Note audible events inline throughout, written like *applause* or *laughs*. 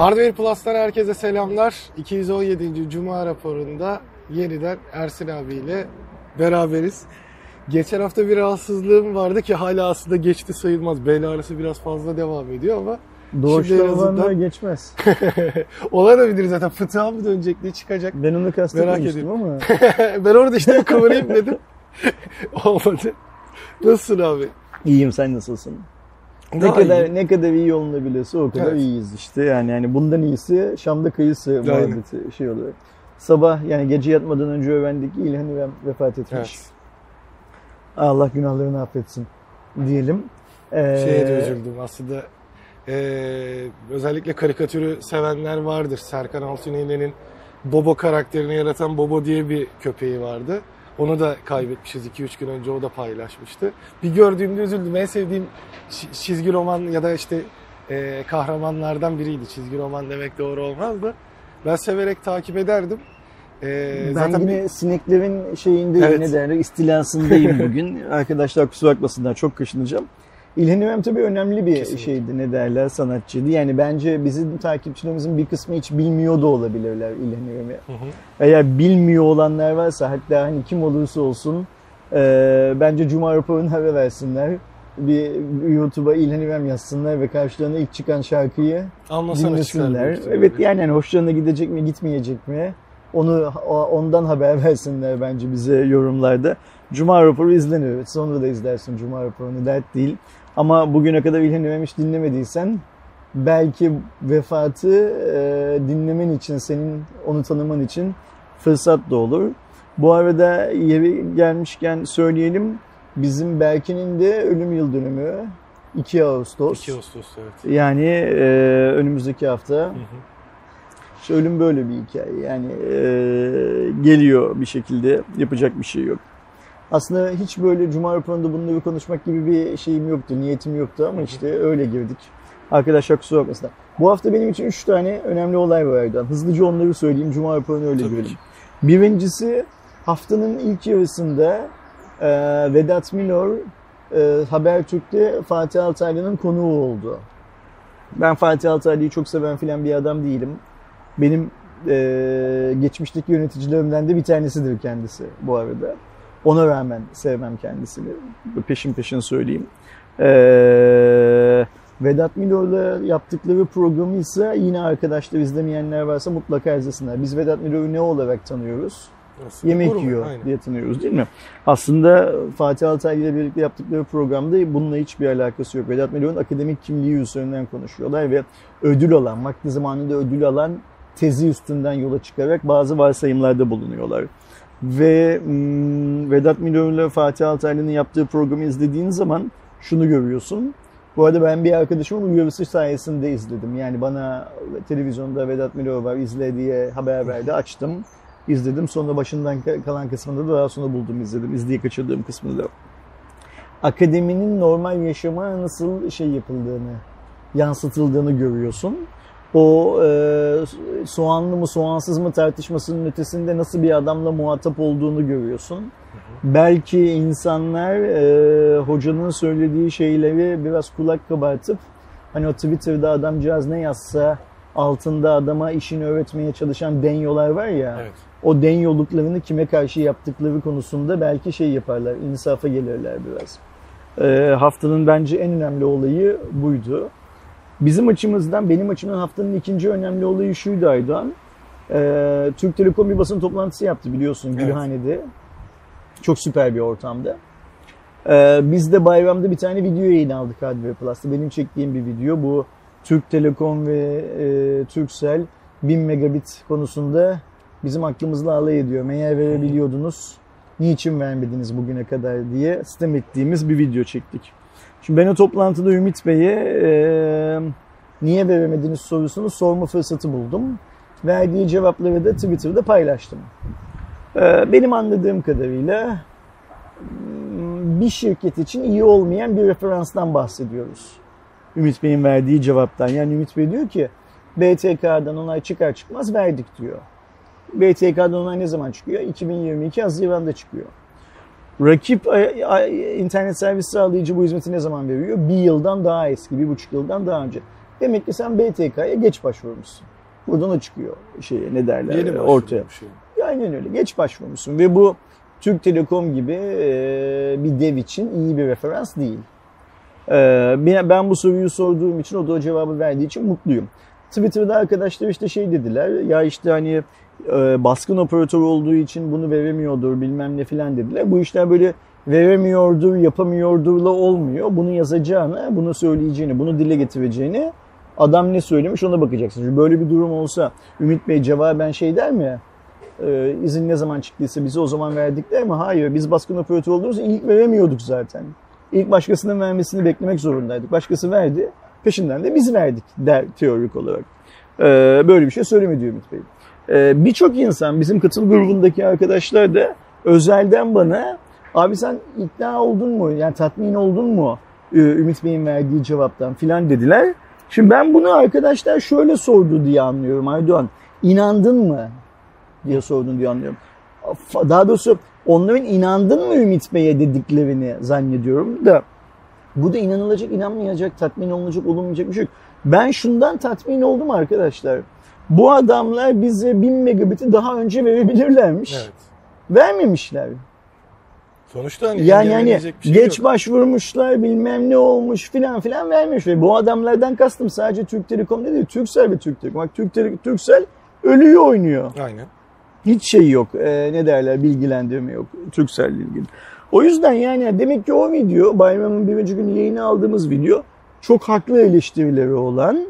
Hardware Plus'tan herkese selamlar. 217. Cuma raporunda yeniden Ersin abiyle beraberiz. Geçen hafta bir rahatsızlığım vardı ki hala aslında geçti sayılmaz. Bel ağrısı biraz fazla devam ediyor ama Doğuşta en azından- geçmez. *laughs* olabilir zaten. Fıtığa mı dönecek ne çıkacak? Ben onu kastetmemiştim ama *laughs* ben orada işte kıvırayım dedim. *laughs* Olmadı. Nasılsın abi? iyiyim sen nasılsın? Ne Daha kadar iyi. ne kadar iyi olunabiliyorsa o kadar Evet. iyiyiz işte. Yani yani bundan iyisi Şam'da kıyısı Aynen. muhabbeti şey oluyor. Sabah yani gece yatmadan önce öğrendik ki İlhan İrem vefat etmiş. Evet. Allah günahlarını affetsin diyelim. Ee, Şeye de üzüldüm aslında. Ee, özellikle karikatürü sevenler vardır. Serkan Altuni'nin Bobo karakterini yaratan Bobo diye bir köpeği vardı. Onu da kaybetmişiz 2-3 gün önce o da paylaşmıştı. Bir gördüğümde üzüldüm. En sevdiğim çi- çizgi roman ya da işte e, kahramanlardan biriydi. Çizgi roman demek doğru olmaz da. Ben severek takip ederdim. Ee, Ben zaten yine sineklerin şeyinde Evet. ne derler istilasındayım *laughs* bugün. Arkadaşlar kusura bakmasınlar çok kaşınacağım. İlhan İrem tabii önemli bir Kesinlikle. şeydi ne derler sanatçıydı. Yani bence bizim takipçilerimizin bir kısmı hiç bilmiyor da olabilirler İlhan hı. Eğer bilmiyor olanlar varsa hatta hani kim olursa olsun e, bence Cuma raporunu haber versinler. Bir YouTube'a İlhan İrem yazsınlar ve karşılarına ilk çıkan şarkıyı anlasana dinlesinler. Evet yani hani hoşlarına gidecek mi gitmeyecek mi? Onu ondan haber *laughs* versinler bence bize yorumlarda. Cuma raporu izlenir. Evet, sonra da izlersin Cuma raporunu dert değil. Ama bugüne kadar İlhan İrem hiç dinlemediysen belki vefatı e, dinlemen için, senin onu tanıman için fırsat da olur. Bu arada yeri gelmişken söyleyelim. Bizim Berkin'in de ölüm yıl dönümü 2 Ağustos. 2 Ağustos evet. Yani e, önümüzdeki hafta. Hı hı. İşte ölüm böyle bir hikaye. Yani e, geliyor bir şekilde. Yapacak bir şey yok. Aslında hiç böyle Cuma raporunda bunları konuşmak gibi bir şeyim yoktu. Niyetim yoktu ama işte öyle girdik. Arkadaşlar kusura bakmasınlar. Bu hafta benim için 3 tane önemli olay var Erdoğan. Hızlıca onları söyleyeyim. Cuma raporunu öyle Tabii ki. Birincisi haftanın ilk yarısında e, Vedat Milor e, Habertürk'te Fatih Altaylı'nın konuğu oldu. Ben Fatih Altaylı'yı çok seven filan bir adam değilim. Benim e, geçmişteki yöneticilerimden de bir tanesidir kendisi bu arada. Ona rağmen sevmem kendisini. Peşin peşin söyleyeyim. E, Vedat Milor'la yaptıkları programı ise yine arkadaşlar izlemeyenler varsa mutlaka izlesinler. Biz Vedat Milor'u ne olarak tanıyoruz? Nasıl? yemek yiyor aynen. diye tanıyoruz değil mi? Aslında Fatih Altaylı ile birlikte yaptıkları programda bununla hiçbir alakası yok. Vedat Milor'un akademik kimliği üzerinden konuşuyorlar ve ödül alan, vakti zamanında ödül alan tezi üstünden yola çıkarak bazı varsayımlarda bulunuyorlar. Ve hmm, Vedat Milor ile Fatih Altaylı'nın yaptığı programı izlediğin zaman şunu görüyorsun. Bu arada ben bir arkadaşımın uyarısı sayesinde izledim. Yani bana televizyonda Vedat Milor var izle diye haber verdi. Açtım izledim. Sonra başından kalan kısmında da daha sonra buldum izledim. İzleye kaçırdığım kısmını da. Akademinin normal yaşama nasıl şey yapıldığını, yansıtıldığını görüyorsun. O e, soğanlı mı soğansız mı tartışmasının ötesinde nasıl bir adamla muhatap olduğunu görüyorsun. Belki insanlar e, hocanın söylediği şeyleri biraz kulak kabartıp hani o Twitter'da adamcağız ne yazsa altında adama işini öğretmeye çalışan denyolar var ya Evet. o denyoluklarını kime karşı yaptıkları konusunda belki şey yaparlar, insafa gelirler biraz. Ee, haftanın bence en önemli olayı buydu. Bizim açımızdan, benim açımdan haftanın ikinci önemli olayı şuydu Aydoğan. Ee, Türk Telekom bir basın toplantısı yaptı biliyorsun Evet. Gülhane'de. Çok süper bir ortamda. Ee, biz de bayramda bir tane video yayın aldık Hardware Plus'ta. Benim çektiğim bir video. Bu Türk Telekom ve e, Turkcell 1000 megabit konusunda bizim aklımızla alay ediyor. Meğer verebiliyordunuz. Niçin vermediniz bugüne kadar diye sistem ettiğimiz bir video çektik. Şimdi ben o toplantıda Ümit Bey'e e, niye veremediniz sorusunu sorma fırsatı buldum. Verdiği cevapları da Twitter'da paylaştım. E, benim anladığım kadarıyla bir şirket için iyi olmayan bir referanstan bahsediyoruz. Ümit Bey'in verdiği cevaptan. Yani Ümit Bey diyor ki BTK'dan onay çıkar çıkmaz verdik diyor. BTK'dan onay ne zaman çıkıyor? 2022 Haziran'da çıkıyor. Rakip e, e, internet servis sağlayıcı bu hizmeti ne zaman veriyor? Bir yıldan daha eski, bir buçuk yıldan daha önce. Demek ki sen BTK'ya geç başvurmuşsun. Buradan o çıkıyor şey ne derler Yeni ortaya. başvurmuş yani. Aynen öyle. Geç başvurmuşsun ve bu Türk Telekom gibi e, bir dev için iyi bir referans değil. E, ben ben bu soruyu sorduğum için o da o cevabı verdiği için mutluyum. Twitter'da arkadaşlar işte şey dediler ya işte hani e, baskın operatör olduğu için bunu veremiyordur bilmem ne filan dediler. Bu işler böyle veremiyordur, yapamıyordurla olmuyor. Bunu yazacağını, bunu söyleyeceğini, bunu dile getireceğini adam ne söylemiş ona bakacaksın. Çünkü böyle bir durum olsa Ümit Bey cevaben şey der mi? Ee, izin ne zaman çıktıysa bize o zaman verdik der mi? Hayır biz baskın operatör olduğumuz ilk veremiyorduk zaten. İlk başkasının vermesini beklemek zorundaydık. Başkası verdi. Peşinden de biz verdik der teorik olarak. Ee, böyle bir şey söylemedi Ümit Bey. Ee, Birçok insan bizim katıl grubundaki arkadaşlar da özelden bana abi sen ikna oldun mu? Yani tatmin oldun mu? Ee, Ümit Bey'in verdiği cevaptan filan dediler. Şimdi ben bunu arkadaşlar şöyle sordu diye anlıyorum Aydoğan. İnandın mı? diye sordun diye anlıyorum. Daha doğrusu onların inandın mı Ümit Bey'e dediklerini zannediyorum da bu da inanılacak, inanmayacak, tatmin olunacak, olunmayacak bir şey yok. Ben şundan tatmin oldum arkadaşlar. Bu adamlar bize 1000 megabit'i daha önce verebilirlermiş. Evet. Vermemişler. Sonuçta hani Yani yani şey geç yok. başvurmuşlar bilmem ne olmuş filan filan vermiş ve bu adamlardan kastım sadece Türk Telekom değil Türksel ve Türk Telekom. Bak Türk Tele- Türksel ölüyü oynuyor. Aynen. Hiç şey yok. Ee, ne derler bilgilendirme yok. Türksel ile ilgili. O yüzden yani demek ki o video bayramın birinci günü yayını aldığımız video çok haklı eleştirileri olan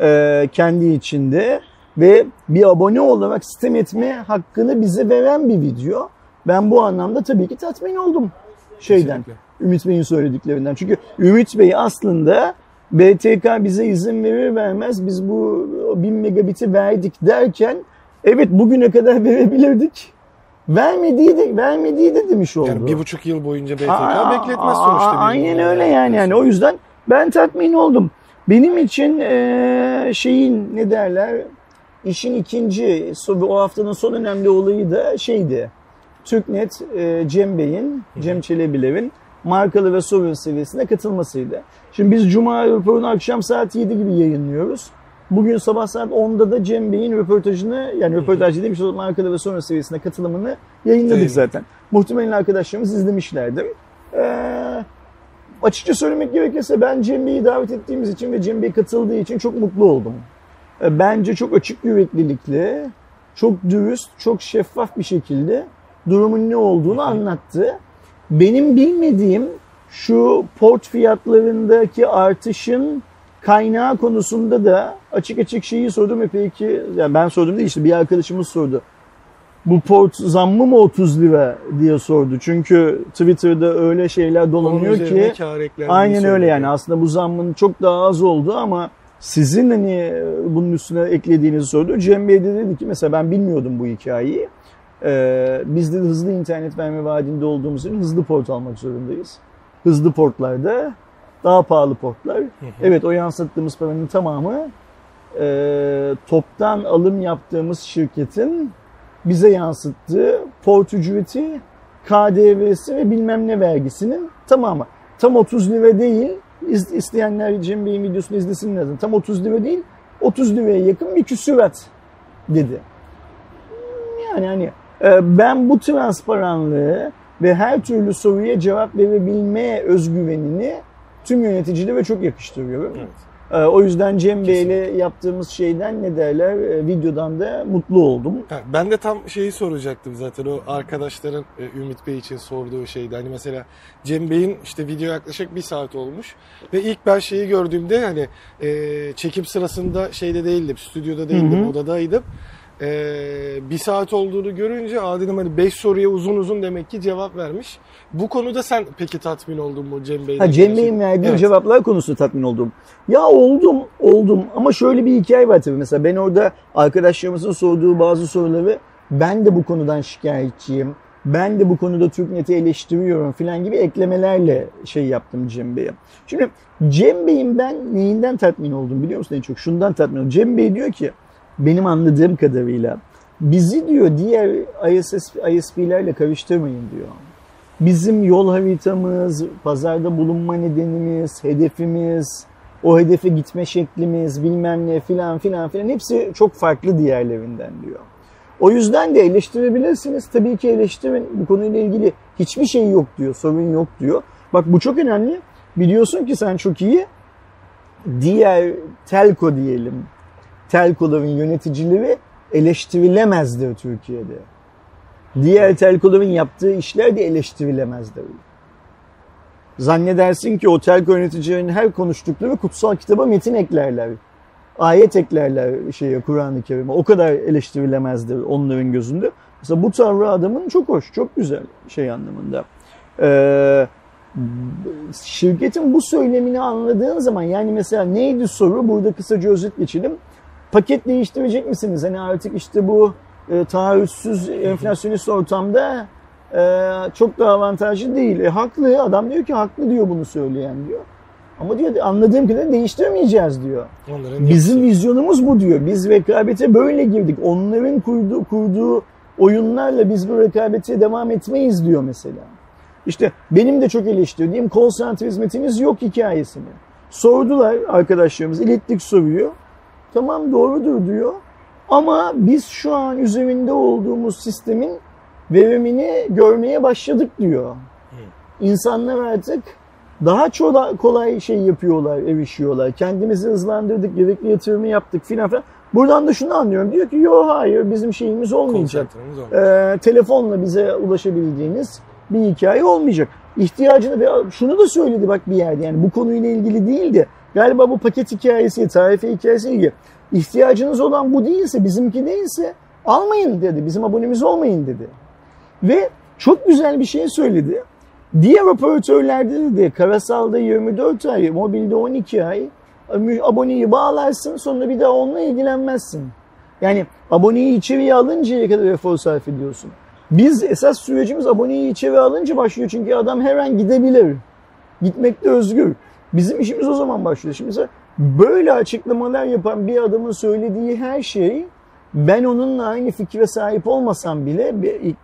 e, kendi içinde ve bir abone olarak sistem etme hakkını bize veren bir video. Ben bu anlamda tabii ki tatmin oldum şeyden. Kesinlikle. Ümit Bey'in söylediklerinden. Çünkü Ümit Bey aslında BTK bize izin verir vermez biz bu 1000 megabit'i verdik derken evet bugüne kadar *laughs* verebilirdik. Vermediği de, vermediği de demiş oldu. Yani bir buçuk yıl boyunca BTK Aa, bekletmez sonuçta. Aynen öyle yani. yani. O yüzden ben tatmin oldum. Benim için eee, şeyin ne derler işin ikinci o haftanın son önemli olayı da şeydi. TürkNet eee, Cem Bey'in, Cem Çelebiler'in markalı ve sovereign seviyesine katılmasıydı. Şimdi biz Cuma raporunu akşam saat 7 gibi yayınlıyoruz. Bugün sabah saat 10'da da Cem Bey'in röportajını yani röportaj demiş o markalı ve sovereign seviyesine katılımını yayınladık Yayınladık. zaten. Muhtemelen arkadaşlarımız izlemişlerdir. Ee, açıkça söylemek gerekirse ben Cem Bey'i davet ettiğimiz için ve Cem Bey katıldığı için çok mutlu oldum. Ee, Bence çok açık yüreklilikle, çok dürüst, çok şeffaf bir şekilde durumun ne olduğunu anlattı. Benim bilmediğim şu port fiyatlarındaki artışın kaynağı konusunda da açık açık şeyi sordum ve peki yani ben sordum değil işte bir arkadaşımız sordu. Bu port zammı mı 30 lira diye sordu. Çünkü Twitter'da öyle şeyler dolanıyor ki aynen öyle yani aslında bu zammın çok daha az oldu ama sizin hani bunun üstüne eklediğinizi sordu. Cem Bey de dedi ki mesela ben bilmiyordum bu hikayeyi. Ee, biz de hızlı internet verme vaadinde olduğumuz için hızlı port almak zorundayız. Hızlı portlarda daha pahalı portlar. Evet o yansıttığımız paranın tamamı e, toptan alım yaptığımız şirketin bize yansıttığı port ücreti, KDV'si ve bilmem ne vergisinin tamamı. Tam 30 lira değil, İz- isteyenler Cem Bey'in videosunu izlesin lazım. Tam 30 lira değil, 30 liraya yakın bir küsürat dedi. Yani hani e, ben bu transparanlığı ve her türlü soruya cevap verebilme özgüvenini tüm yöneticilere çok yakıştırıyorum. Evet. E, O yüzden Cem Bey'le yaptığımız şeyden ne derler e, videodan da mutlu oldum. Ben de tam şeyi soracaktım zaten o arkadaşların e, Ümit Bey için sorduğu şeydi. Hani mesela Cem Bey'in işte video yaklaşık bir saat olmuş ve ilk ben şeyi gördüğümde hani e, çekim sırasında şeyde değildim, stüdyoda değildim, Hı hı. odadaydım. E, bir saat olduğunu görünce aa dedim hani 5 soruya uzun uzun demek ki cevap vermiş. Bu konuda sen peki tatmin oldun mu Cem Bey'den? Ha, Cem Bey'in verdiği Evet. cevaplar konusunda tatmin oldum. Ya oldum, oldum ama şöyle bir hikaye var tabii. Mesela ben orada arkadaşlarımızın sorduğu bazı soruları ben de bu konudan şikayetçiyim. Ben de bu konuda TürkNet'i eleştiriyorum filan gibi eklemelerle şey yaptım Cem Bey'e. Şimdi Cem Bey'in ben neyinden tatmin oldum biliyor musun en çok? Şundan tatmin oldum. Cem Bey diyor ki benim anladığım kadarıyla bizi diyor diğer ISS, ISP'lerle karıştırmayın diyor. Bizim yol haritamız, pazarda bulunma nedenimiz, hedefimiz, o hedefe gitme şeklimiz bilmem ne filan filan filan hepsi çok farklı diğerlerinden diyor. O yüzden de eleştirebilirsiniz. Tabii ki eleştirin. Bu konuyla ilgili hiçbir şey yok diyor. Sorun yok diyor. Bak bu çok önemli. Biliyorsun ki sen çok iyi diğer telko diyelim. Telkoların yöneticileri eleştirilemezdir Türkiye'de. Diğer telkoların yaptığı işler de eleştirilemezdir. Zannedersin ki o telko yöneticilerinin her konuştukları kutsal kitaba metin eklerler. Ayet eklerler şeye Kur'an-ı Kerim'e. O kadar eleştirilemezdir onların gözünde. Mesela bu tavrı adamın çok hoş, çok güzel şey anlamında. Ee, şirketin bu söylemini anladığın zaman yani mesela neydi soru? Burada kısaca özet geçelim. Paket değiştirecek misiniz? Hani artık işte bu e, taahhütsüz enflasyonist ortamda e, çok da avantajlı değil. E, haklı. Adam diyor ki haklı diyor bunu söyleyen diyor. Ama diyor anladığım kadarıyla değiştirmeyeceğiz diyor. Onların Bizim yapısı. vizyonumuz bu diyor. Biz rekabete böyle girdik. Onların kurduğu, kurduğu oyunlarla biz bu rekabete devam etmeyiz diyor mesela. İşte benim de çok eleştirdiğim call center hizmetiniz yok hikayesini. Sordular arkadaşlarımız, ilettik soruyor. Tamam doğrudur diyor. Ama biz şu an üzerinde olduğumuz sistemin verimini görmeye başladık diyor. İnsanlar artık daha çok kolay şey yapıyorlar, erişiyorlar. Kendimizi hızlandırdık, gerekli yatırımı yaptık filan filan. Buradan da şunu anlıyorum. Diyor ki yok hayır bizim şeyimiz olmayacak. Ee, telefonla bize ulaşabildiğiniz bir hikaye olmayacak. İhtiyacını ve şunu da söyledi bak bir yerde yani bu konuyla ilgili değildi. Galiba bu paket hikayesi, tarife hikayesi ilgili. İhtiyacınız olan bu değilse, bizimki değilse almayın dedi. Bizim abonemiz olmayın dedi. Ve çok güzel bir şey söyledi. Diğer operatörlerde de karasalda 24 ay, mobilde 12 ay aboneyi bağlarsın sonra bir daha onunla ilgilenmezsin. Yani aboneyi içeriye alıncaya kadar efor sarf ediyorsun. Biz esas sürecimiz aboneyi içeri alınca başlıyor çünkü adam her an gidebilir. Gitmekte özgür. Bizim işimiz o zaman başlıyor. Şimdi mesela böyle açıklamalar yapan bir adamın söylediği her şey ben onunla aynı fikre sahip olmasam bile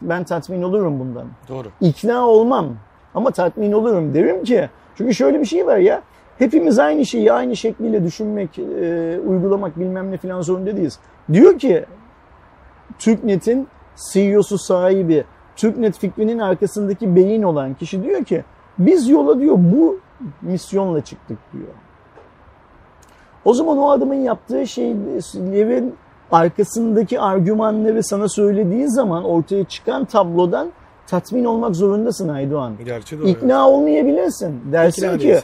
ben tatmin olurum bundan. Doğru. İkna olmam ama tatmin olurum derim ki çünkü şöyle bir şey var ya hepimiz aynı şeyi aynı şekliyle düşünmek, e, uygulamak bilmem ne falan zorunda değiliz. Diyor ki TürkNet'in CEO'su sahibi, TürkNet fikrinin arkasındaki beyin olan kişi diyor ki biz yola diyor bu misyonla çıktık diyor. O zaman o adamın yaptığı şeylerin arkasındaki argümanları sana söylediği zaman ortaya çıkan tablodan tatmin olmak zorundasın Aydoğan. Gerçi doğru. İkna olmayabilirsin. Dersin İkna ki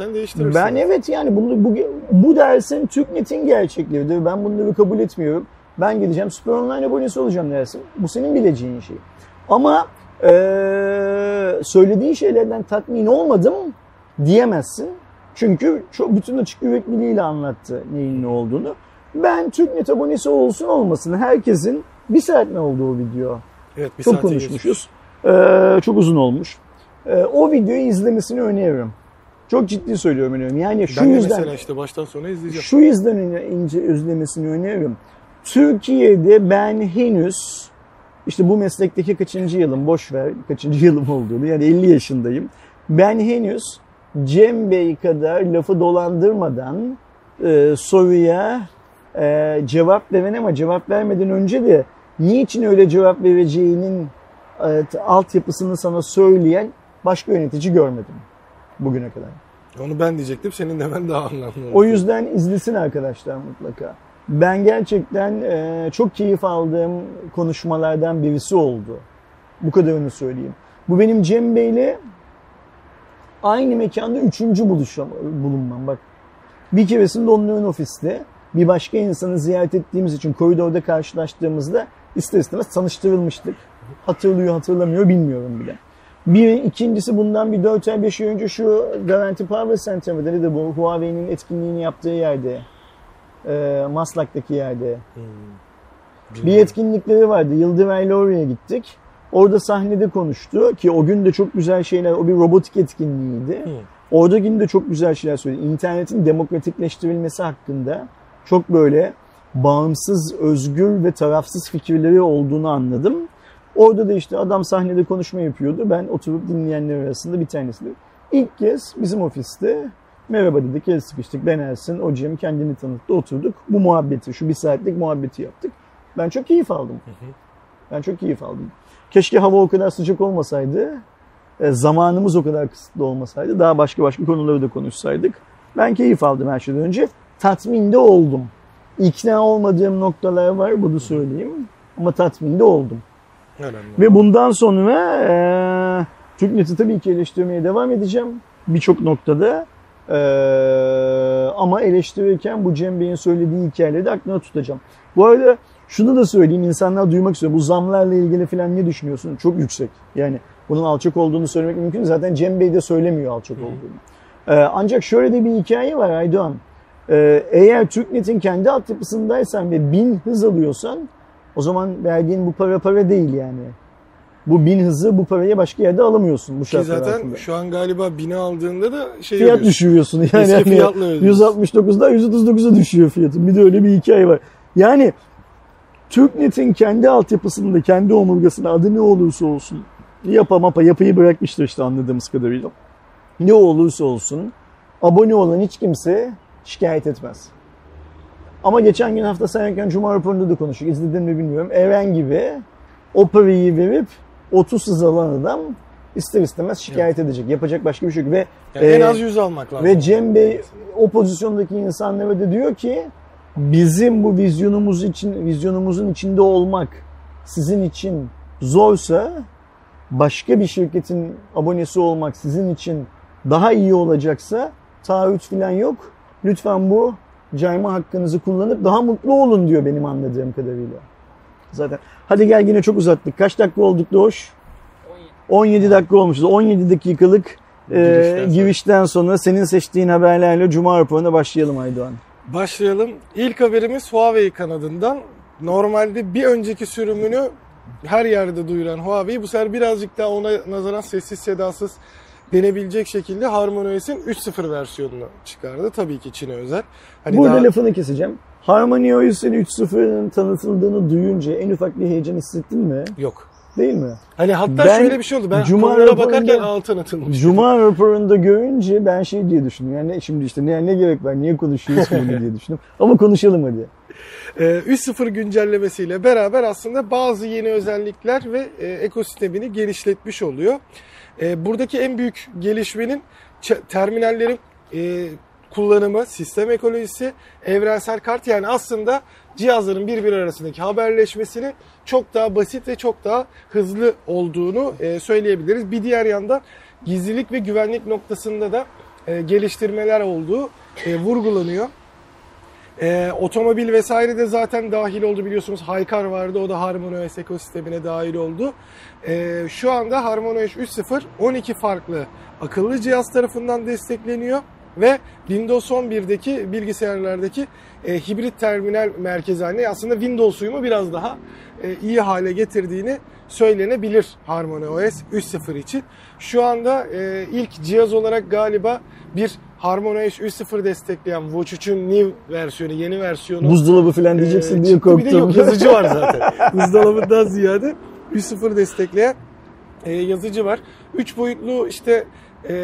ben evet yani bunu bu, bu dersin TürkNet'in gerçekleridir. Ben bunları kabul etmiyorum. Ben gideceğim Süper Online abonesi olacağım dersin. Bu senin bileceğin şey. Ama ee, söylediğin şeylerden tatmin olmadım diyemezsin. Çünkü çok bütün açık yürekliliğiyle anlattı neyin ne olduğunu. Ben TürkNet abonesi olsun olmasın herkesin bir saat ne oldu o video? Evet, bir çok konuşmuşuz. Ee, çok uzun olmuş. Ee, o videoyu izlemesini öneriyorum. Çok ciddi söylüyorum öneriyorum. Yani şu Ben de yüzden mesela işte baştan sona izleyeceğim. şu yüzden ince izlemesini öneriyorum. Türkiye'de ben henüz işte bu meslekteki kaçıncı yılım boş ver kaçıncı yılım olduğunu yani 50 yaşındayım. Ben henüz Cem Bey kadar lafı dolandırmadan e, soruya e, cevap veren ama cevap vermeden önce de niçin öyle cevap vereceğinin e, altyapısını sana söyleyen başka yönetici görmedim bugüne kadar. Onu ben diyecektim. Senin de ben daha anlamlı. O yüzden izlesin arkadaşlar mutlaka. Ben gerçekten e, çok keyif aldığım konuşmalardan birisi oldu. Bu kadarını söyleyeyim. Bu benim Cem Bey'le aynı mekanda üçüncü buluşam, bulunmam. Bak bir keresinde onların ofiste bir başka insanı ziyaret ettiğimiz için koridorda karşılaştığımızda ister istemez tanıştırılmıştık. Hatırlıyor hatırlamıyor bilmiyorum bile. Bir ikincisi bundan bir 4 ay 5 ay önce şu Garanti Power Center'da ne de bu Huawei'nin etkinliğini yaptığı yerde e, Maslak'taki yerde Hmm. bir etkinlikleri vardı. Yıldıray'la oraya gittik. Orada sahnede konuştu ki o gün de çok güzel şeyler, o bir robotik etkinliğiydi. Hmm. Orada yine de çok güzel şeyler söyledi. İnternetin demokratikleştirilmesi hakkında çok böyle bağımsız, özgür ve tarafsız fikirleri olduğunu anladım. Orada da işte adam sahnede konuşma yapıyordu. Ben oturup dinleyenler arasında bir tanesi. İlk kez bizim ofiste Merhaba dedik, el sıkıştık. Ben Ersin, o Cem kendini tanıttı, oturduk. Bu muhabbeti, şu bir saatlik muhabbeti yaptık. Ben çok keyif aldım. Ben çok keyif aldım. Keşke hava o kadar sıcak olmasaydı, e, zamanımız o kadar kısıtlı olmasaydı, daha başka başka konuları da konuşsaydık. Ben keyif aldım her şeyden önce. Tatminde oldum. İkna olmadığım noktalar var, bunu söyleyeyim. Ama tatminde oldum. Önemli. Ve bundan sonra e, TürkNet'i tabii ki eleştirmeye devam edeceğim. Birçok noktada. E, ama eleştirirken bu Cem Bey'in söylediği hikayeleri de aklına tutacağım. Bu arada şunu da söyleyeyim insanlar duymak istiyor. Bu zamlarla ilgili falan ne düşünüyorsun? Çok yüksek. Yani bunun alçak olduğunu söylemek mümkün. Zaten Cem Bey de söylemiyor alçak olduğunu. E, ancak şöyle de bir hikaye var Aydoğan. E, eğer TürkNet'in kendi altyapısındaysan ve bin hız alıyorsan o zaman verdiğin bu para para değil yani. Bu bin hızı bu parayı başka yerde alamıyorsun bu Ki şartlar zaten altında. şu an galiba bini aldığında da şey Fiyat ödüyorsun. düşürüyorsun yani. Eski hani fiyatla ödüyorsun. 169'dan 139'a düşüyor fiyatı. Bir de öyle bir hikaye var. Yani TürkNet'in kendi altyapısında, kendi omurgasında adı ne olursa olsun yapa mapa yapıyı bırakmıştır işte anladığımız kadarıyla. Ne olursa olsun abone olan hiç kimse şikayet etmez. Ama geçen gün hafta sayarken Cuma raporunda da konuştuk. İzledin mi bilmiyorum. Eren gibi o parayı verip 30 hız alan adam ister istemez şikayet edecek. Yapacak başka bir şey yok. Ve Yani en e, az 100 almak lazım. ve Cem Bey o pozisyondaki insanlara da diyor ki bizim bu vizyonumuz için vizyonumuzun içinde olmak sizin için zorsa başka bir şirketin abonesi olmak sizin için daha iyi olacaksa taahhüt falan yok. Lütfen bu cayma hakkınızı kullanıp daha mutlu olun diyor benim anladığım kadarıyla. Zaten. Hadi gel yine çok uzattık. Kaç dakika olduk Doğuş? 17 dakika olmuşuz. 17 dakikalık e, Girişten sonra. girişten sonra senin seçtiğin haberlerle Cuma raporuna başlayalım Aydoğan. Başlayalım. İlk haberimiz Huawei kanadından. Normalde bir önceki sürümünü her yerde duyuran Huawei bu sefer birazcık daha ona nazaran sessiz sedasız denebilecek şekilde HarmonyOS'in 3.0 versiyonunu çıkardı. Tabii ki Çin'e özel. Hani Burada daha- lafını keseceğim. Harmony OS'in 3.0'ın tanıtıldığını duyunca en ufak bir heyecan hissettin mi? yok. Değil mi? Hani hatta Ben şöyle bir şey oldu. Ben Cuma raporunda- bakarken altın atılmış. Cuma raporunda görünce ben şey diye düşündüm. Yani şimdi işte ne, ne gerek var, niye konuşuyoruz bunu diye düşündüm. *laughs* Ama konuşalım hadi. Ee, 3.0 güncellemesiyle beraber aslında bazı yeni özellikler ve e, ekosistemini genişletmiş oluyor. E, buradaki en büyük gelişmenin terminallerin e, kullanımı, sistem ekolojisi, evrensel kart yani aslında cihazların birbiri arasındaki haberleşmesini çok daha basit ve çok daha hızlı olduğunu e, söyleyebiliriz. Bir diğer yandan gizlilik ve güvenlik noktasında da e, geliştirmeler olduğu e, vurgulanıyor. Ee, otomobil vesaire de zaten dahil oldu biliyorsunuz. Haykar vardı o da HarmonyOS ekosistemine dahil oldu. Ee, şu anda HarmonyOS 3.0 12 farklı akıllı cihaz tarafından destekleniyor ve Windows 11'deki bilgisayarlardaki e, hibrit terminal merkezi haline aslında Windows uyumu biraz daha e, iyi hale getirdiğini söylenebilir HarmonyOS 3.0 için. Şu anda e, ilk cihaz olarak galiba bir HarmonyOS 3.0 destekleyen Watch 3'ün new versiyonu, yeni versiyonu Buzdolabı falan diyeceksin ee, diye çıktı. Bir de korktum. yok yazıcı var zaten. *laughs* Buzdolabından ziyade 3.0 destekleyen e, yazıcı var. 3 boyutlu işte e,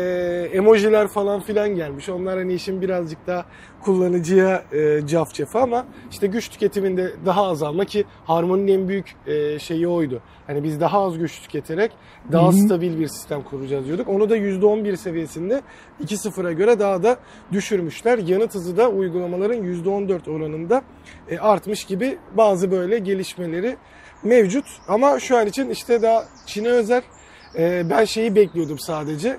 emojiler falan filan gelmiş. Onlar hani işin birazcık daha kullanıcıya e, cafcafı ama işte güç tüketiminde daha azalma ki Harmony'nin en büyük e, şeyi oydu. Hani biz daha az güç tüketerek daha stabil bir sistem kuracağız diyorduk. Onu da %11 seviyesinde 2.0'a göre daha da düşürmüşler. Yanıt hızı da uygulamaların %14 oranında e, artmış gibi bazı böyle gelişmeleri mevcut. Ama şu an için işte daha Çin'e özel e, ben şeyi bekliyordum sadece.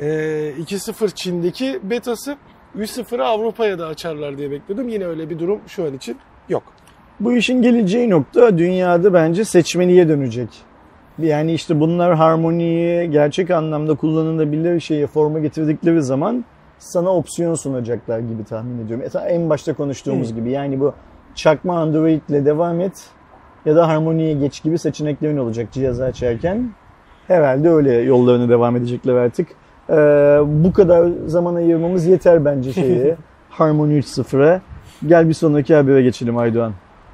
E, 2.0 Çin'deki betası 3.0'ı Avrupa'ya da açarlar diye bekliyordum. Yine öyle bir durum şu an için yok. Bu işin geleceği nokta dünyada bence seçmeliğe dönecek. Yani işte bunlar harmoniyi gerçek anlamda kullanılabilir şeye forma getirdikleri zaman sana opsiyon sunacaklar gibi tahmin ediyorum. Mesela en başta konuştuğumuz Hmm. gibi yani bu çakma Android ile devam et ya da harmoniye geç gibi seçeneklerin olacak cihazı açarken. Herhalde öyle yollarına devam edecekler artık. Ee, bu kadar zaman ayırmamız yeter bence şeye. *laughs* Harmony 3.0'a. Gel bir sonraki habere geçelim Aydoğan.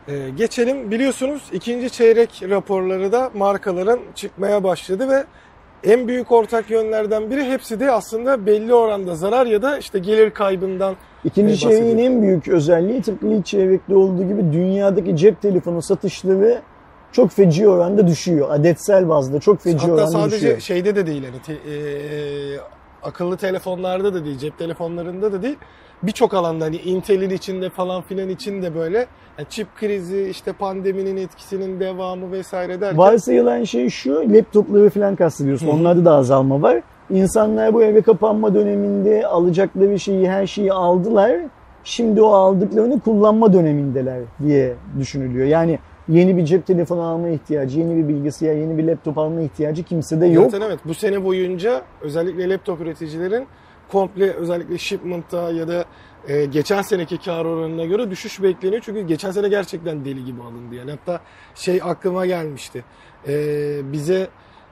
Ee, geçelim. Biliyorsunuz ikinci çeyrek raporları da markaların çıkmaya başladı ve en büyük ortak yönlerden biri hepsi de aslında belli oranda zarar ya da işte gelir kaybından İkinci e, çeyreğin en büyük özelliği tıpkı ilk çeyrekte olduğu gibi dünyadaki cep telefonu satışları çok feci oranda düşüyor. Adetsel bazda çok feci Hatta oranda sadece düşüyor. şeyde de değil hani te- e, akıllı telefonlarda da değil, cep telefonlarında da değil. Birçok alanda hani Intel'in içinde falan filan içinde böyle yani çip krizi, işte pandeminin etkisinin devamı vesaire derken Varsayılan şey şu, laptopları falan kastediyorsun. Onlarda da azalma var. İnsanlar bu eve kapanma döneminde alacakları şeyi, her şeyi aldılar. Şimdi o aldıklarını kullanma dönemindeler diye düşünülüyor. Yani yeni bir cep telefonu alma ihtiyacı, yeni bir bilgisayar, yeni bir laptop alma ihtiyacı kimsede yok. Zaten evet bu sene boyunca özellikle laptop üreticilerin komple özellikle shipment'ta ya da e, geçen seneki kar oranına göre düşüş bekleniyor. Çünkü geçen sene gerçekten deli gibi alındı yani. Hatta şey aklıma gelmişti. E, bize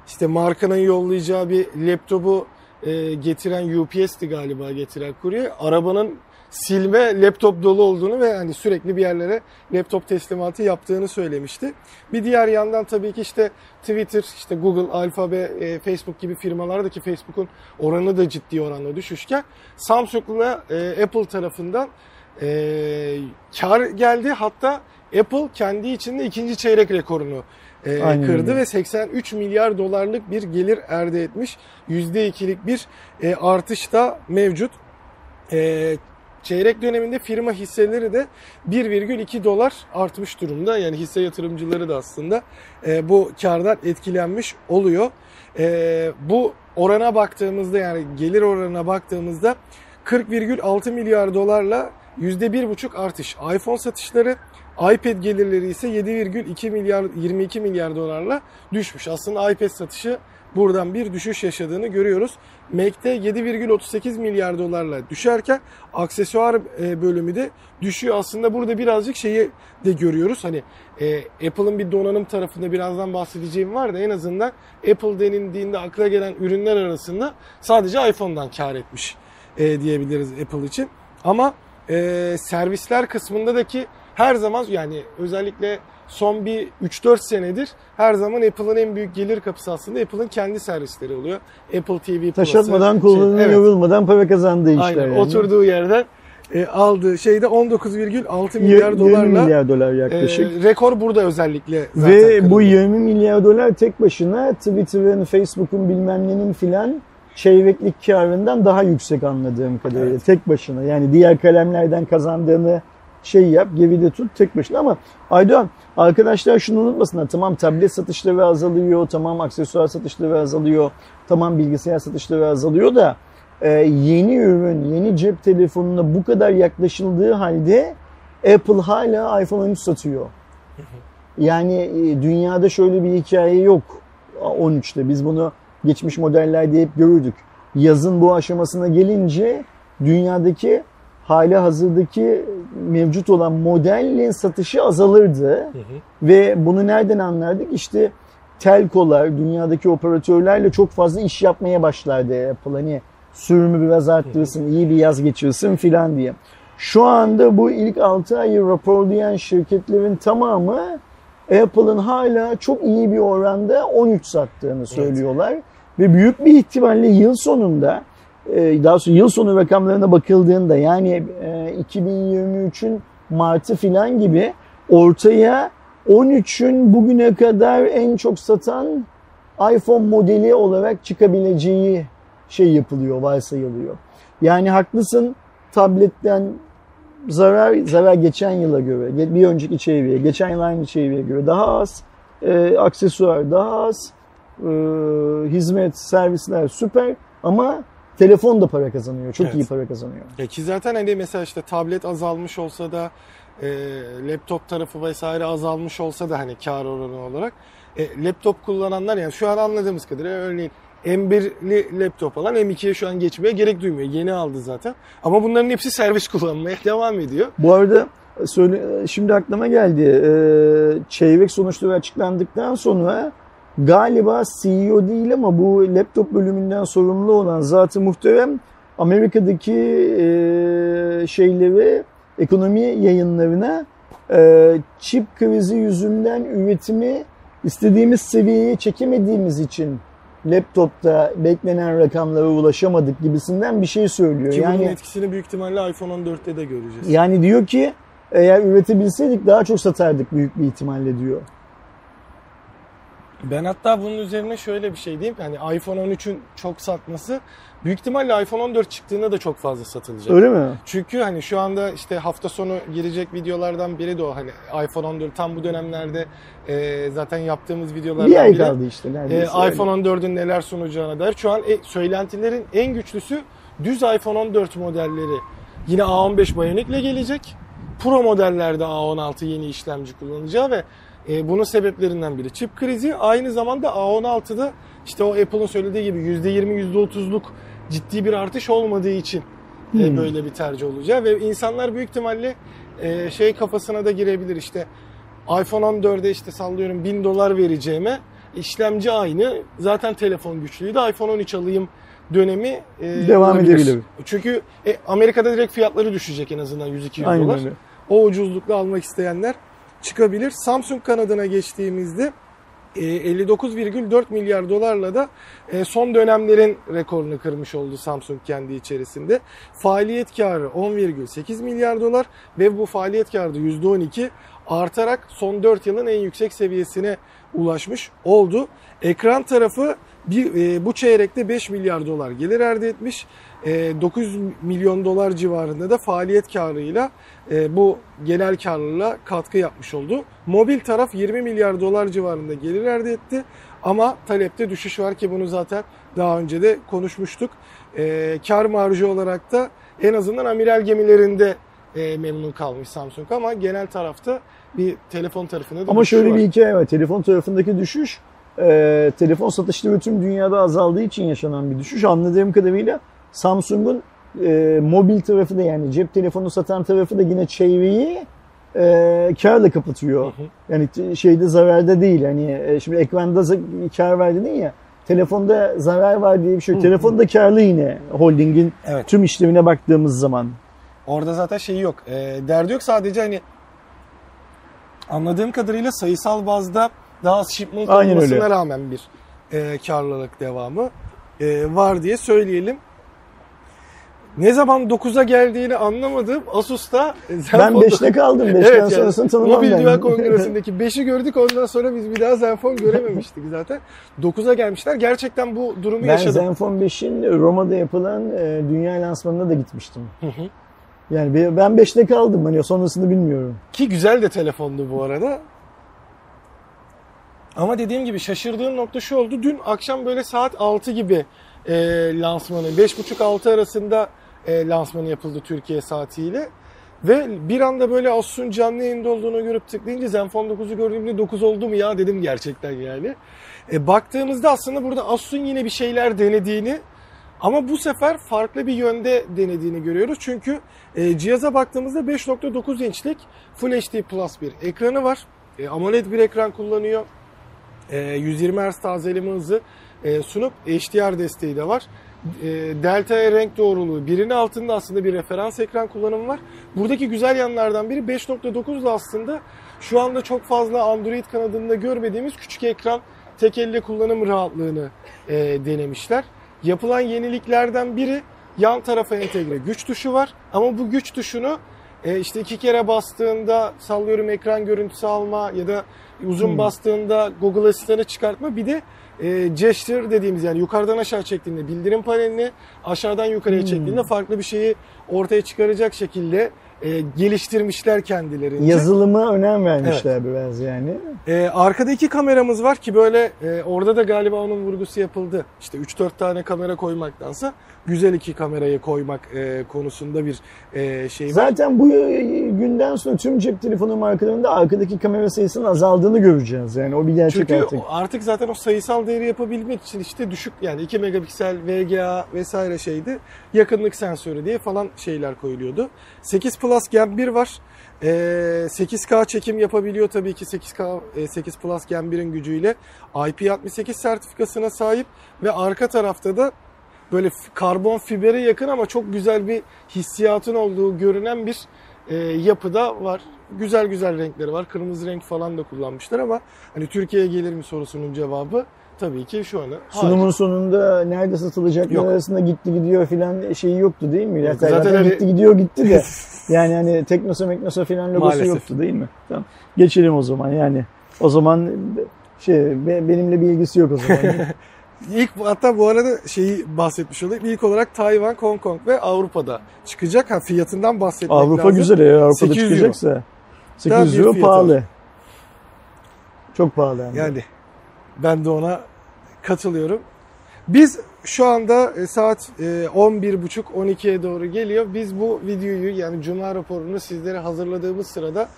işte markanın yollayacağı bir laptopu e, getiren UPS'ti galiba getiren kurye. Arabanın silme laptop dolu olduğunu ve hani sürekli bir yerlere laptop teslimatı yaptığını söylemişti. Bir diğer yandan tabii ki işte Twitter, işte Google, Alphabet, e, Facebook gibi firmalardaki Facebook'un oranı da ciddi oranda düşüşken Samsung'la e, Apple tarafından e, kar geldi. Hatta Apple kendi içinde ikinci çeyrek rekorunu e, Aynen kırdı ve 83 milyar dolarlık bir gelir elde etmiş. %2'lik bir e, artış da mevcut. E, çeyrek döneminde firma hisseleri de 1,2 dolar artmış durumda. Yani hisse yatırımcıları da aslında e, bu kardan etkilenmiş oluyor. E, bu orana baktığımızda yani gelir oranına baktığımızda 40,6 milyar dolarla %1,5 artış. iPhone satışları iPad gelirleri ise 7,2 milyar 22 milyar dolarla düşmüş. Aslında iPad satışı buradan bir düşüş yaşadığını görüyoruz. Mac'te 7,38 milyar dolarla düşerken aksesuar e, bölümü de düşüyor. Aslında burada birazcık şeyi de görüyoruz. Hani e, Apple'ın bir donanım tarafında birazdan bahsedeceğim var da en azından Apple denildiğinde akla gelen ürünler arasında sadece iPhone'dan kar etmiş e, diyebiliriz Apple için. Ama e, servisler kısmındaki her zaman yani özellikle son bir 3-4 senedir her zaman Apple'ın en büyük gelir kapısı aslında Apple'ın kendi servisleri oluyor. Apple TV Plus'ı. Taşatmadan, kolunu evet. yorulmadan para kazandığı işler Aynen. yani. Oturduğu yerden e, aldığı şeyde 19,6 Y- milyar 20 dolarla milyar dolar e, yaklaşık. rekor burada özellikle zaten Ve bu kırıldı. 20 milyar dolar tek başına Twitter'ın, Facebook'un bilmem nenin filan çeyreklik karından daha yüksek anladığım kadarıyla. Evet. Tek başına. Yani diğer kalemlerden kazandığını şey yap, geride tut tek başına ama Aydoğan arkadaşlar şunu unutmasınlar. Tamam tablet satışları azalıyor, tamam aksesuar satışları azalıyor, tamam bilgisayar satışları azalıyor da e, yeni ürün, yeni cep telefonuna bu kadar yaklaşıldığı halde Apple hala iPhone 13 satıyor. Yani e, dünyada şöyle bir hikaye yok 13'te. Biz bunu geçmiş modellerde hep görürdük. Yazın bu aşamasına gelince dünyadaki hali hazırdaki mevcut olan modelin satışı azalırdı. Hı hı. Ve bunu nereden anlardık? İşte telkolar, dünyadaki operatörlerle çok fazla iş yapmaya başlardı Apple. Hani sürümü biraz arttırsın, iyi bir yaz geçirsin filan diye. Şu anda bu ilk 6 ayı raporlayan şirketlerin tamamı Apple'ın hala çok iyi bir oranda 13 sattığını söylüyorlar. Ve büyük bir ihtimalle yıl sonunda daha sonra yıl sonu rakamlarına bakıldığında yani e, 2023'ün Mart'ı filan gibi ortaya 13'ün bugüne kadar en çok satan iPhone modeli olarak çıkabileceği şey yapılıyor, varsayılıyor. Yani haklısın tabletten zarar zarar geçen yıla göre, bir önceki çeyreğe, geçen yıl aynı çeyreğe göre daha az, e, aksesuar daha az, e, hizmet, servisler süper ama telefon da para kazanıyor, çok Evet. iyi para kazanıyor. Ya ki zaten hani mesela işte tablet azalmış olsa da e, laptop tarafı vesaire azalmış olsa da hani kar oranı olarak e, laptop kullananlar yani şu an anladığımız kadarıyla örneğin M1'li laptop alan M2'ye şu an geçmeye gerek duymuyor. Yeni aldı zaten. Ama bunların hepsi servis *laughs* kullanmaya devam ediyor. Bu arada söyle, şimdi aklıma geldi. Ee, çeyrek sonuçları açıklandıktan sonra galiba CEO değil ama bu laptop bölümünden sorumlu olan zatı muhterem Amerika'daki e, şeyleri ekonomi yayınlarına e, çip krizi yüzünden üretimi istediğimiz seviyeye çekemediğimiz için laptopta beklenen rakamlara ulaşamadık gibisinden bir şey söylüyor. Ki bunun yani etkisini büyük ihtimalle iPhone 14'te de göreceğiz. yani diyor ki eğer üretebilseydik daha çok satardık büyük bir ihtimalle diyor. Ben hatta bunun üzerine şöyle bir şey diyeyim. Hani iPhone 13'ün çok satması büyük ihtimalle iPhone 14 çıktığında da çok fazla satılacak. Öyle mi? Çünkü hani şu anda işte hafta sonu girecek videolardan biri de o. Hani iPhone 14 tam bu dönemlerde e, zaten yaptığımız videolardan Bir ay biri. kaldı işte E, iPhone 14'ün neler sunacağına dair. Şu an e, söylentilerin en güçlüsü düz iPhone 14 modelleri. Yine A15 Bionic'le gelecek. Pro modellerde A16 yeni işlemci kullanacağı ve e, bunun sebeplerinden biri çip krizi. Aynı zamanda A16'da işte o Apple'ın söylediği gibi %20 %30'luk ciddi bir artış olmadığı için e, Hmm. böyle bir tercih olacağı ve insanlar büyük ihtimalle e, şey kafasına da girebilir işte iPhone 14'e işte sallıyorum 1000 dolar vereceğime işlemci aynı zaten telefon güçlüydü iPhone 13 alayım dönemi e, Devam olabilir. edebilir. Çünkü e, Amerika'da direkt fiyatları düşecek en azından 100-200 Aynen dolar. öyle. O ucuzlukla almak isteyenler çıkabilir. Samsung kanadına geçtiğimizde e, 59,4 milyar dolarla da e, son dönemlerin rekorunu kırmış oldu Samsung kendi içerisinde. Faaliyet karı 10,8 milyar dolar ve bu faaliyet karı da %12 artarak son 4 yılın en yüksek seviyesine ulaşmış oldu. Ekran tarafı bir, e, bu çeyrekte 5 milyar dolar gelir elde etmiş. E, 9 milyon dolar civarında da faaliyet karıyla e, bu genel karlılığa katkı yapmış oldu. Mobil taraf 20 milyar dolar civarında gelir elde etti. Ama talepte düşüş var ki bunu zaten daha önce de konuşmuştuk. E, kar marjı olarak da en azından amiral gemilerinde e, memnun kalmış Samsung ama genel tarafta bir telefon tarafında da Ama şöyle var. bir hikaye var. Telefon tarafındaki düşüş e, telefon satışları tüm dünyada azaldığı için yaşanan bir düşüş. Anladığım kadarıyla Samsung'un e, mobil tarafı da yani cep telefonu satan tarafı da yine çeyreği e, karla kapatıyor. Hı hı. Yani şeyde zararda değil. Hani e, şimdi ekranda kar var dedin ya. Telefonda zarar var diye bir şey yok. Telefonda karlı yine holdingin Evet. tüm işlemine baktığımız zaman. Orada zaten şeyi yok. E, derdi yok sadece hani anladığım kadarıyla sayısal bazda daha shipment Aynen olmasına öyle. rağmen bir e, karlılık devamı e, var diye söyleyelim. Ne zaman 9'a geldiğini anlamadım. Asus'ta e, Ben *laughs* Zenfone 5'te kaldım. 5'ten Evet yani sonrasını tanımam Mobil ben. Dünya Kongresi'ndeki 5'i gördük ondan sonra biz bir daha Zenfone görememiştik *laughs* zaten. 9'a gelmişler. Gerçekten bu durumu Ben yaşadım. Zenfone 5'in Roma'da yapılan e, dünya lansmanına da gitmiştim. Hı hı. Yani ben 5'te kaldım. Hani sonrasını bilmiyorum. Ki güzel de telefondu bu arada. Ama dediğim gibi şaşırdığım nokta şu oldu. Dün akşam böyle saat 6 gibi e, lansmanı, 5.30-6 arasında e, lansmanı yapıldı Türkiye saatiyle. Ve bir anda böyle Asus'un canlı yayında olduğunu görüp tıklayınca Zenfone 9'u gördüğümde 9 oldu mu ya dedim gerçekten yani. E, baktığımızda aslında burada Asus'un yine bir şeyler denediğini ama bu sefer farklı bir yönde denediğini görüyoruz. Çünkü e, cihaza baktığımızda 5.9 inçlik Full HD Plus bir ekranı var. E, AMOLED bir ekran kullanıyor. E, 120 Hz tazeleme hızı e, sunup HDR desteği de var. E, Delta E renk doğruluğu birinin altında aslında bir referans ekran kullanımı var. Buradaki güzel yanlardan biri 5.9 da aslında şu anda çok fazla Android kanadında görmediğimiz küçük ekran tek elle kullanım rahatlığını e, denemişler. Yapılan yeniliklerden biri yan tarafa entegre güç tuşu var. Ama bu güç tuşunu e, işte iki kere bastığında sallıyorum ekran görüntüsü alma ya da uzun Hmm. bastığında Google Asistan'ı çıkartma bir de e, gesture dediğimiz yani yukarıdan aşağı çektiğinde bildirim panelini aşağıdan yukarıya Hmm. çektiğinde farklı bir şeyi ortaya çıkaracak şekilde e, geliştirmişler kendilerince. Yazılıma önem vermişler biraz yani. Ee, arkada iki kameramız var ki böyle e, orada da galiba onun vurgusu yapıldı. İşte 3-4 tane kamera koymaktansa güzel iki kamerayı koymak e, konusunda bir e, şey var. Zaten bu günden sonra tüm cep telefonu markalarında arkadaki kamera sayısının azaldığını göreceğiz. Yani o bir gerçek Çünkü artık. artık zaten o sayısal değeri yapabilmek için işte düşük yani 2 megapiksel VGA vesaire şeydi. Yakınlık sensörü diye falan şeyler koyuluyordu. 8 Plus Gen 1 var. Ee, 8K çekim yapabiliyor tabii ki 8K e, 8 Plus Gen 1'in gücüyle. IP68 sertifikasına sahip ve arka tarafta da böyle karbon fibere yakın ama çok güzel bir hissiyatın olduğu görünen bir e, yapıda var. Güzel güzel renkleri var. Kırmızı renk falan da kullanmışlar ama hani Türkiye'ye gelir mi sorusunun cevabı tabii ki şu anda. Sunumun Hayır. sonunda nerede satılacaklar Yok. arasında gitti gidiyor filan şeyi yoktu değil mi? Yok, Zaten, öyle- gitti gidiyor gitti de. *laughs* yani hani Teknosa Meknosa filan logosu Maalesef. yoktu değil mi? Tamam. Geçelim o zaman yani. O zaman şey be- benimle bir ilgisi yok o zaman. *laughs* İlk hatta bu arada şeyi bahsetmiş olayım. İlk olarak Tayvan, Hong Kong ve Avrupa'da çıkacak. Ha, fiyatından bahsetmek Avrupa lazım. güzel eğer Avrupa'da 800 euro. çıkacaksa. Güzel 800 bir euro pahalı. Çok pahalı yani. Yani ben de ona katılıyorum. Biz şu anda e, saat e, 11.30-12'ye doğru geliyor. Biz bu videoyu yani Cuma raporunu sizlere hazırladığımız sırada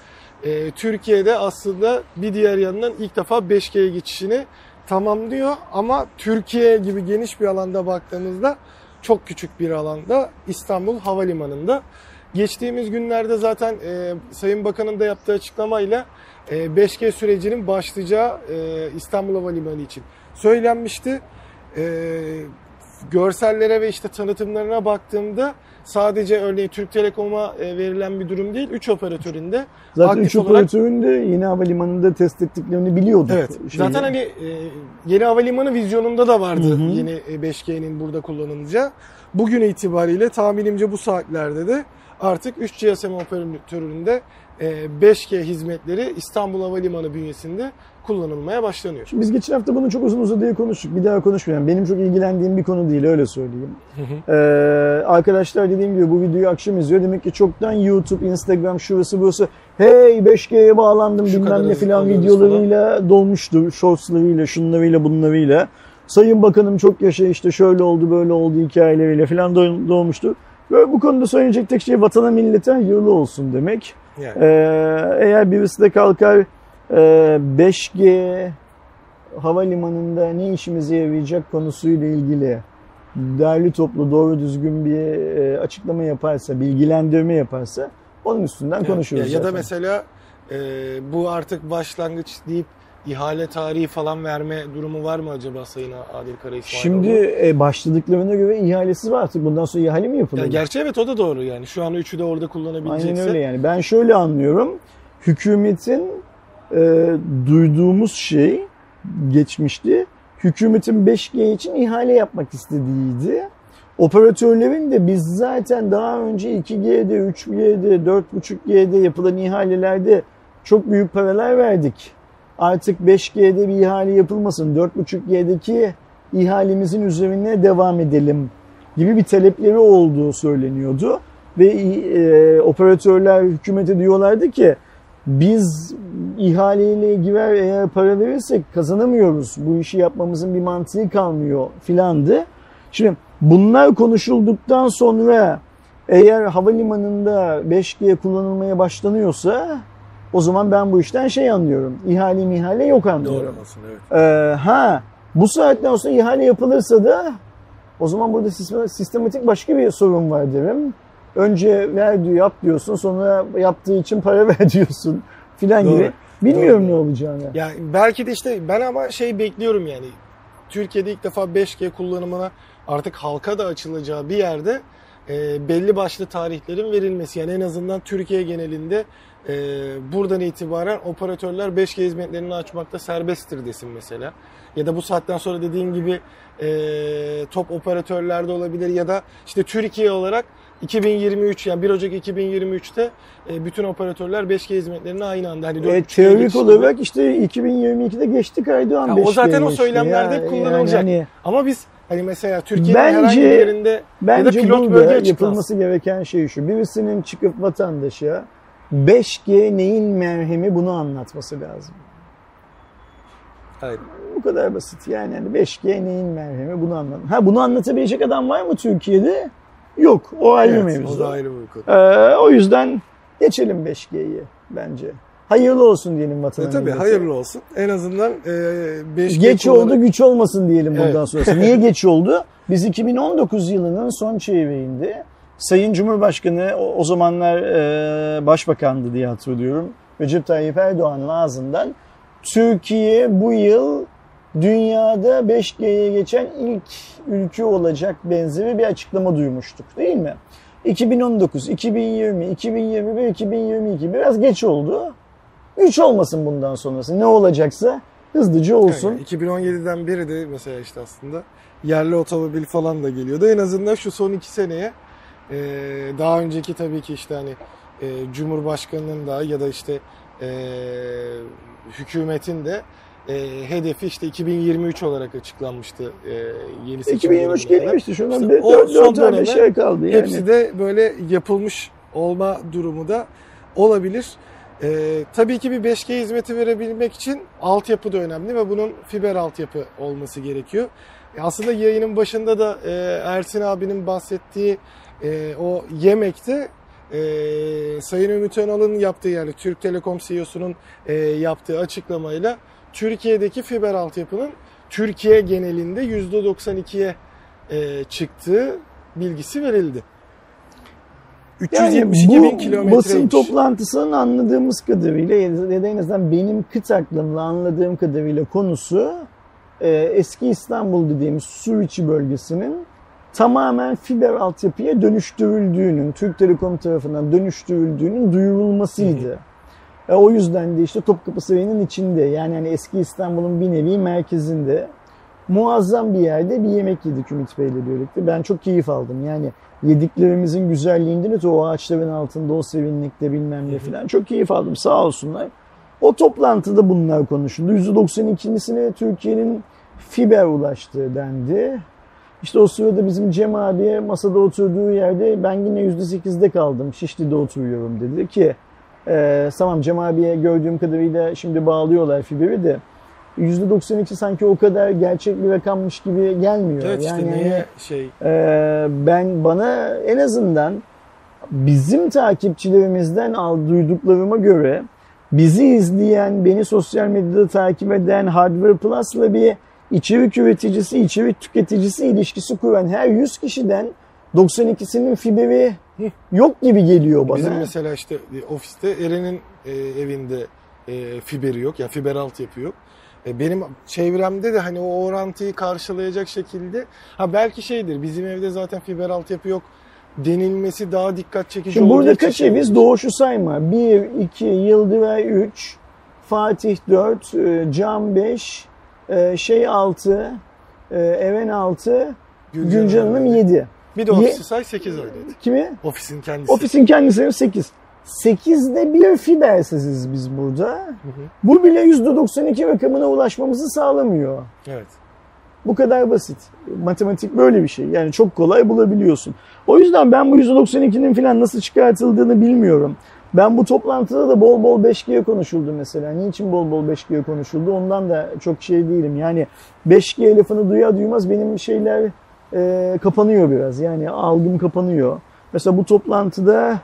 e, Türkiye'de aslında bir diğer yandan ilk defa 5G'ye geçişini tamamlıyor. Ama Türkiye gibi geniş bir alanda baktığımızda çok küçük bir alanda İstanbul Havalimanı'nda. Geçtiğimiz günlerde zaten e, Sayın Bakan'ın da yaptığı açıklamayla e, 5G sürecinin başlayacağı e, İstanbul Havalimanı için söylenmişti. E, görsellere ve işte tanıtımlarına baktığımda sadece örneğin Türk Telekom'a e, verilen bir durum değil. 3 operatöründe Zaten aktif üç olarak- operatörün de yeni havalimanında test ettiklerini biliyorduk. Evet. Şeyi. Zaten hani e, yeni havalimanı vizyonunda da vardı Hı hı. yeni e, 5G'nin burada kullanılacağı. Bugün itibariyle tahminimce bu saatlerde de artık 3 GSM operatöründe e, 5G hizmetleri İstanbul Havalimanı bünyesinde kullanılmaya başlanıyor. Şimdi biz geçen hafta bunu çok uzun uzadıya konuştuk. Bir daha konuşmayalım. Benim çok ilgilendiğim bir konu değil öyle söyleyeyim. Ee, arkadaşlar dediğim gibi bu videoyu akşam izliyor. Demek ki çoktan YouTube, Instagram, şurası burası hey 5G'ye bağlandım Şu bilmem ne filan videolarıyla dolmuştu. Shortslarıyla, şunlarıyla, bunlarıyla. Sayın Bakanım çok yaşa işte şöyle oldu böyle oldu hikayeleriyle filan do- dolmuştu. Ve bu konuda söyleyecek tek şey vatana millete hayırlı olsun demek. Yani. Ee, eğer birisi de kalkar 5G havalimanında ne işimize yarayacak konusuyla ilgili derli toplu doğru düzgün bir e, açıklama yaparsa, bilgilendirme yaparsa onun üstünden Evet, konuşuruz Ya, ya da mesela e, bu artık başlangıç deyip ihale tarihi falan verme durumu var mı acaba Sayın Adil Kara Şimdi e, başladıklarına göre ihalesi var artık. Bundan sonra ihale mi yapılır? Ya gerçi evet o da doğru yani. Şu an üçü de orada kullanabilecekse. Aynen öyle yani. Ben şöyle anlıyorum. Hükümetin e, duyduğumuz şey geçmişti. Hükümetin 5G için ihale yapmak istediğiydi. Operatörlerin de biz zaten daha önce 2G'de, 3G'de, 4.5G'de yapılan ihalelerde çok büyük paralar verdik. Artık 5G'de bir ihale yapılmasın. 4.5G'deki ihalemizin üzerine devam edelim gibi bir talepleri olduğu söyleniyordu. Ve e, operatörler hükümete diyorlardı ki biz ihaleyle girer eğer para verirsek kazanamıyoruz. Bu işi yapmamızın bir mantığı kalmıyor filandı. Şimdi bunlar konuşulduktan sonra eğer havalimanında 5G kullanılmaya başlanıyorsa o zaman ben bu işten şey anlıyorum. İhale mihale yok anlıyorum. Doğru aslında evet. Ee, ha bu saatten sonra ihale yapılırsa da o zaman burada sistem- sistematik başka bir sorun var derim. Önce ver diyor yap diyorsun sonra yaptığı için para *laughs* ver diyorsun filan gibi. Bilmiyorum Doğru. ne olacağını. Yani belki de işte ben ama şey bekliyorum yani. Türkiye'de ilk defa 5G kullanımına artık halka da açılacağı bir yerde e, belli başlı tarihlerin verilmesi. Yani en azından Türkiye genelinde e, buradan itibaren operatörler 5G hizmetlerini açmakta serbesttir desin mesela. Ya da bu saatten sonra dediğim gibi e, top operatörlerde olabilir ya da işte Türkiye olarak 2023 yani 1 Ocak 2023'te e, bütün operatörler 5G hizmetlerini aynı anda hani E, 4.5G'ye teorik olarak işte 2022'de geçtik Aydoğan Ya o 5G'ye zaten o geçti. söylemlerde Ya, kullanılacak. Yani Ama biz hani mesela Türkiye'nin Bence- herhangi bir yerinde ya da bence pilot bölge yapılması gereken şey şu. Birisinin çıkıp vatandaşa 5G neyin merhemi bunu anlatması lazım. Hayır. Bu kadar basit. Yani hani 5G neyin merhemi bunu anlat. Ha bunu anlatabilecek adam var mı Türkiye'de? Yok. O ayrı Evet, mevzu. o da ayrı bir konu. Ee, o yüzden geçelim 5G'yi bence. Hayırlı olsun diyelim vatana. E tabii hayırlı olsun. En azından e, 5G Geç kullanı- oldu güç olmasın diyelim bundan Evet. sonrası. Niye *laughs* geç oldu? Biz 2019 yılının son çeyreğinde Sayın Cumhurbaşkanı o, o zamanlar e, başbakandı diye hatırlıyorum. Recep Tayyip Erdoğan'ın ağzından Türkiye bu yıl dünyada 5G'ye geçen ilk ülke olacak benzeri bir açıklama duymuştuk değil mi? 2019, 2020, 2021, 2022 biraz geç oldu. Güç olmasın bundan sonrası. Ne olacaksa hızlıca olsun. Yani 2017'den beri de mesela işte aslında yerli otomobil falan da geliyordu. En azından şu son iki seneye e, daha önceki tabii ki işte hani e, Cumhurbaşkanı'nın da ya da işte e, hükümetin de e, hedefi işte 2023 olarak açıklanmıştı e, yeni seçim 2023 döneminde. geliyor işte şundan İşte bir o 4, son tane döneme şey kaldı yani. Hepsi de böyle yapılmış olma durumu da olabilir. Ee, tabii ki bir 5G hizmeti verebilmek için altyapı da önemli ve bunun fiber altyapı olması gerekiyor. E, aslında yayının başında da e, Ersin abinin bahsettiği e, o yemekte e, Sayın Ümit Önal'ın yaptığı yani Türk Telekom CEO'sunun e, yaptığı açıklamayla Türkiye'deki fiber altyapının Türkiye genelinde %92'ye e, çıktığı bilgisi verildi. 372 yani bin bu kilometre. basın toplantısının anladığımız kadarıyla ya da en azından benim kıt aklımla anladığım kadarıyla konusu e, eski İstanbul dediğimiz su içi bölgesinin tamamen fiber altyapıya dönüştürüldüğünün, Türk Telekom tarafından dönüştürüldüğünün duyurulmasıydı. E, o yüzden de işte Topkapı Sarayı'nın içinde yani hani eski İstanbul'un bir nevi merkezinde muazzam bir yerde bir yemek yedik Ümit Bey'le birlikte. Ben çok keyif aldım. Yani yediklerimizin güzelliğinden öte o ağaçların altında o serinlikte bilmem ne falan çok keyif aldım sağ olsunlar. O toplantıda bunlar konuşuldu. %92'sine Türkiye'nin fiber ulaştığı dendi. İşte o sırada bizim Cem abiye masada oturduğu yerde ben yine %8'de kaldım. Şişli'de oturuyorum dedi ki e, tamam Cem abiye gördüğüm kadarıyla şimdi bağlıyorlar fiberi de %92 sanki o kadar gerçek bir rakammış gibi gelmiyor. Evet işte yani neye şey ee, ben bana en azından bizim takipçilerimizden al duyduklarıma göre bizi izleyen, beni sosyal medyada takip eden Hardware Plus'la bir içerik üreticisi, içerik tüketicisi ilişkisi kuran her 100 kişiden 92'sinin fiberi yok gibi geliyor bana. bizim mesela işte e, ofiste Eren'in e, evinde e, fiberi yok. Yani fiber altyapı yok. E, benim çevremde de hani o orantıyı karşılayacak şekilde ha belki şeydir bizim evde zaten fiber altyapı yok denilmesi daha dikkat çekici Şimdi burada kaç eviz? Doğuşu sayma. 1, 2, Yıldıray 3, Fatih 4, e, Can 5, e, şey 6, e, Eren 6, Gülcan Hanım 7. Bir de Ye- ofisi say 8 öyleydi. Kimi? Ofisin kendisi. Ofisin kendisi 8. 8'de bir fibersiziz biz burada. Hı hı. Bu bile %92 rakamına ulaşmamızı sağlamıyor. Evet. Bu kadar basit. Matematik böyle bir şey. Yani çok kolay bulabiliyorsun. O yüzden ben bu %92'nin falan nasıl çıkartıldığını bilmiyorum. Ben bu toplantıda da bol bol 5G konuşuldu mesela. Niçin bol bol 5G konuşuldu? Ondan da çok şey değilim. Yani 5G lafını duyar duymaz benim şeyler e, kapanıyor biraz. Yani algım kapanıyor. Mesela bu toplantıda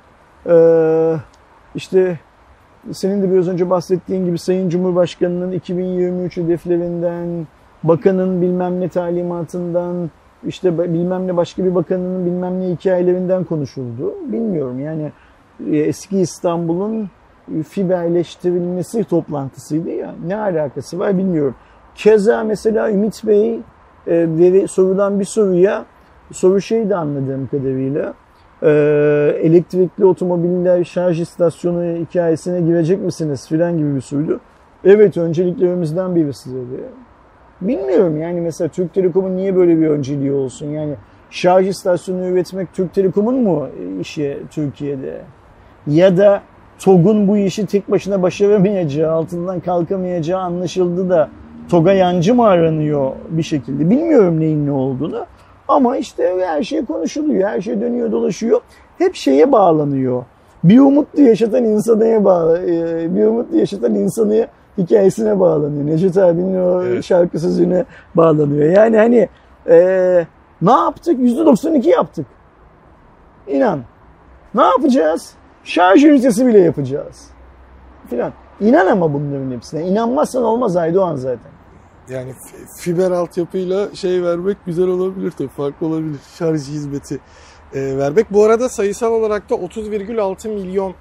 e, işte senin de biraz önce bahsettiğin gibi Sayın Cumhurbaşkanı'nın 2023 hedeflerinden, bakanın bilmem ne talimatından, işte bilmem ne başka bir bakanının bilmem ne hikayelerinden konuşuldu. Bilmiyorum yani e, eski İstanbul'un fiberleştirilmesi toplantısıydı ya ne alakası var bilmiyorum. Keza mesela Ümit Bey e, veri, sorulan bir soruya soru şeydi anladığım kadarıyla e, elektrikli otomobiller şarj istasyonu hikayesine girecek misiniz filan gibi bir soruydu. Evet önceliklerimizden birisi dedi. Bilmiyorum yani mesela Türk Telekom'un niye böyle bir önceliği olsun? Yani şarj istasyonu üretmek Türk Telekom'un mu işi Türkiye'de? Ya da TOG'un bu işi tek başına başaramayacağı, altından kalkamayacağı anlaşıldı da TOG'a yancı mı aranıyor bir şekilde? Bilmiyorum neyin ne olduğunu. Ama işte her şey konuşuluyor, her şey dönüyor dolaşıyor. Hep şeye bağlanıyor. Bir umutlu yaşatan insanaya bağlı, bir umutlu yaşatan insanı hikayesine bağlanıyor. Necdet abinin o Evet. şarkı sözüne bağlanıyor. Yani hani e, ne yaptık? %92 yaptık. İnan. Ne yapacağız? Şarj ünitesi bile yapacağız. Filan. İnan ama bunların hepsine. İnanmazsan olmaz Aydoğan zaten. Yani fi- fiber altyapıyla şey vermek güzel olabilir tabii. Farklı olabilir. Şarj hizmeti e, vermek. Bu arada sayısal olarak da 30,6 milyon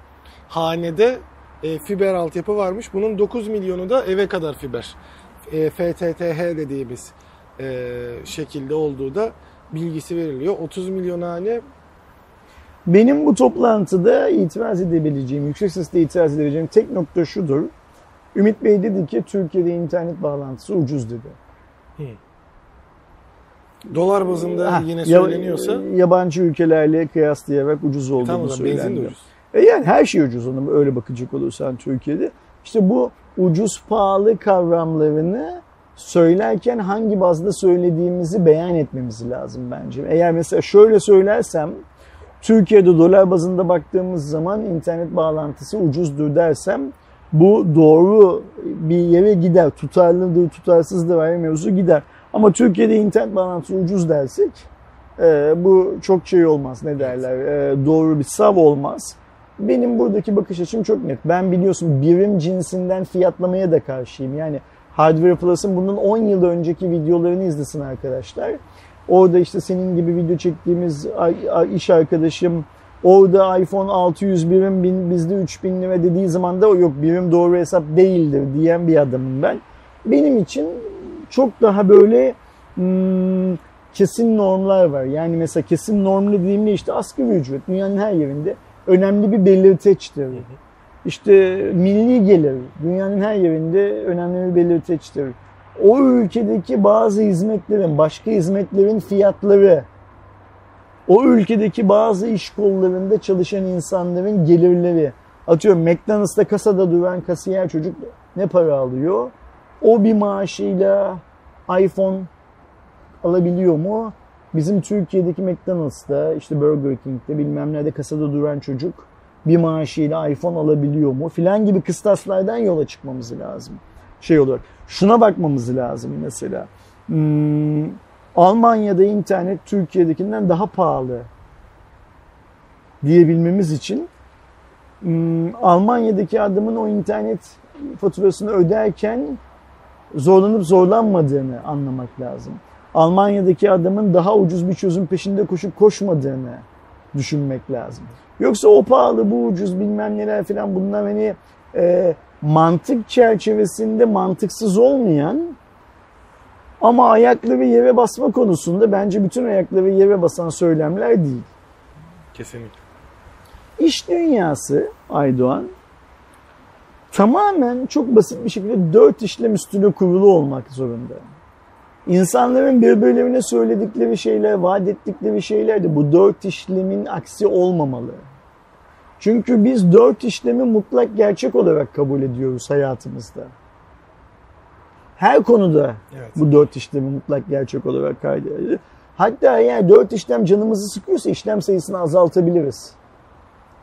hanede e, fiber altyapı varmış. Bunun 9 milyonu da eve kadar fiber. E, FTTH dediğimiz e, şekilde olduğu da bilgisi veriliyor. 30 milyon hane Benim bu toplantıda itiraz edebileceğim, yüksek sesle itiraz edebileceğim tek nokta şudur. Ümit Bey dedi ki Türkiye'de internet bağlantısı ucuz dedi. Dolar bazında Ha, yine ya- söyleniyorsa yabancı ülkelerle kıyaslayarak ucuz olduğunu tamam benzin de söylendi. ucuz. E yani her şey ucuz ona öyle bakacak olursan Türkiye'de. İşte bu ucuz pahalı kavramlarını söylerken hangi bazda söylediğimizi beyan etmemiz lazım bence. Eğer mesela şöyle söylersem Türkiye'de dolar bazında baktığımız zaman internet bağlantısı ucuzdur dersem bu doğru bir yere gider. Tutarlıdır, tutarsızdır ayrı mevzu gider. Ama Türkiye'de internet bağlantısı ucuz dersek e, bu çok şey olmaz ne derler e, doğru bir sav olmaz. Benim buradaki bakış açım çok net. Ben biliyorsun birim cinsinden fiyatlamaya da karşıyım. Yani Hardware Plus'ın bunun 10 yıl önceki videolarını izlesin arkadaşlar. Orada işte senin gibi video çektiğimiz iş arkadaşım orada iPhone 600 birim bin, bizde 3000 lira dediği zaman da yok birim doğru hesap değildir diyen bir adamım ben. Benim için çok daha böyle hmm, kesin normlar var. Yani mesela kesin norm dediğimde işte asgari ücret dünyanın her yerinde önemli bir belirteçtir. İşte milli gelir dünyanın her yerinde önemli bir belirteçtir. O ülkedeki bazı hizmetlerin, başka hizmetlerin fiyatları, o ülkedeki bazı iş kollarında çalışan insanların gelirleri. Atıyorum McDonald's'ta kasada duran kasiyer çocuk ne para alıyor? O bir maaşıyla iPhone alabiliyor mu? Bizim Türkiye'deki McDonald's'ta işte Burger King'de bilmem nerede kasada duran çocuk bir maaşıyla iPhone alabiliyor mu? Filan gibi kıstaslardan yola çıkmamız lazım. Şey olarak. Şuna bakmamız lazım mesela. Hmm, Almanya'da internet Türkiye'dekinden daha pahalı diyebilmemiz için hmm, Almanya'daki adamın o internet faturasını öderken zorlanıp zorlanmadığını anlamak lazım. Almanya'daki adamın daha ucuz bir çözüm peşinde koşup koşmadığını düşünmek lazım. Yoksa o pahalı bu ucuz bilmem neler falan bunlar hani e, mantık çerçevesinde mantıksız olmayan ama ayakları yere basma konusunda bence bütün ayakları yere basan söylemler değil. Kesinlikle. İş dünyası Aydoğan tamamen çok basit bir şekilde dört işlem üstüne kurulu olmak zorunda. İnsanların birbirlerine söyledikleri şeyler, vaat ettikleri şeyler de bu dört işlemin aksi olmamalı. Çünkü biz dört işlemi mutlak gerçek olarak kabul ediyoruz hayatımızda. Her konuda Evet. bu dört işlemi mutlak gerçek olarak kaydediyoruz. Hatta eğer dört işlem canımızı sıkıyorsa işlem sayısını azaltabiliriz.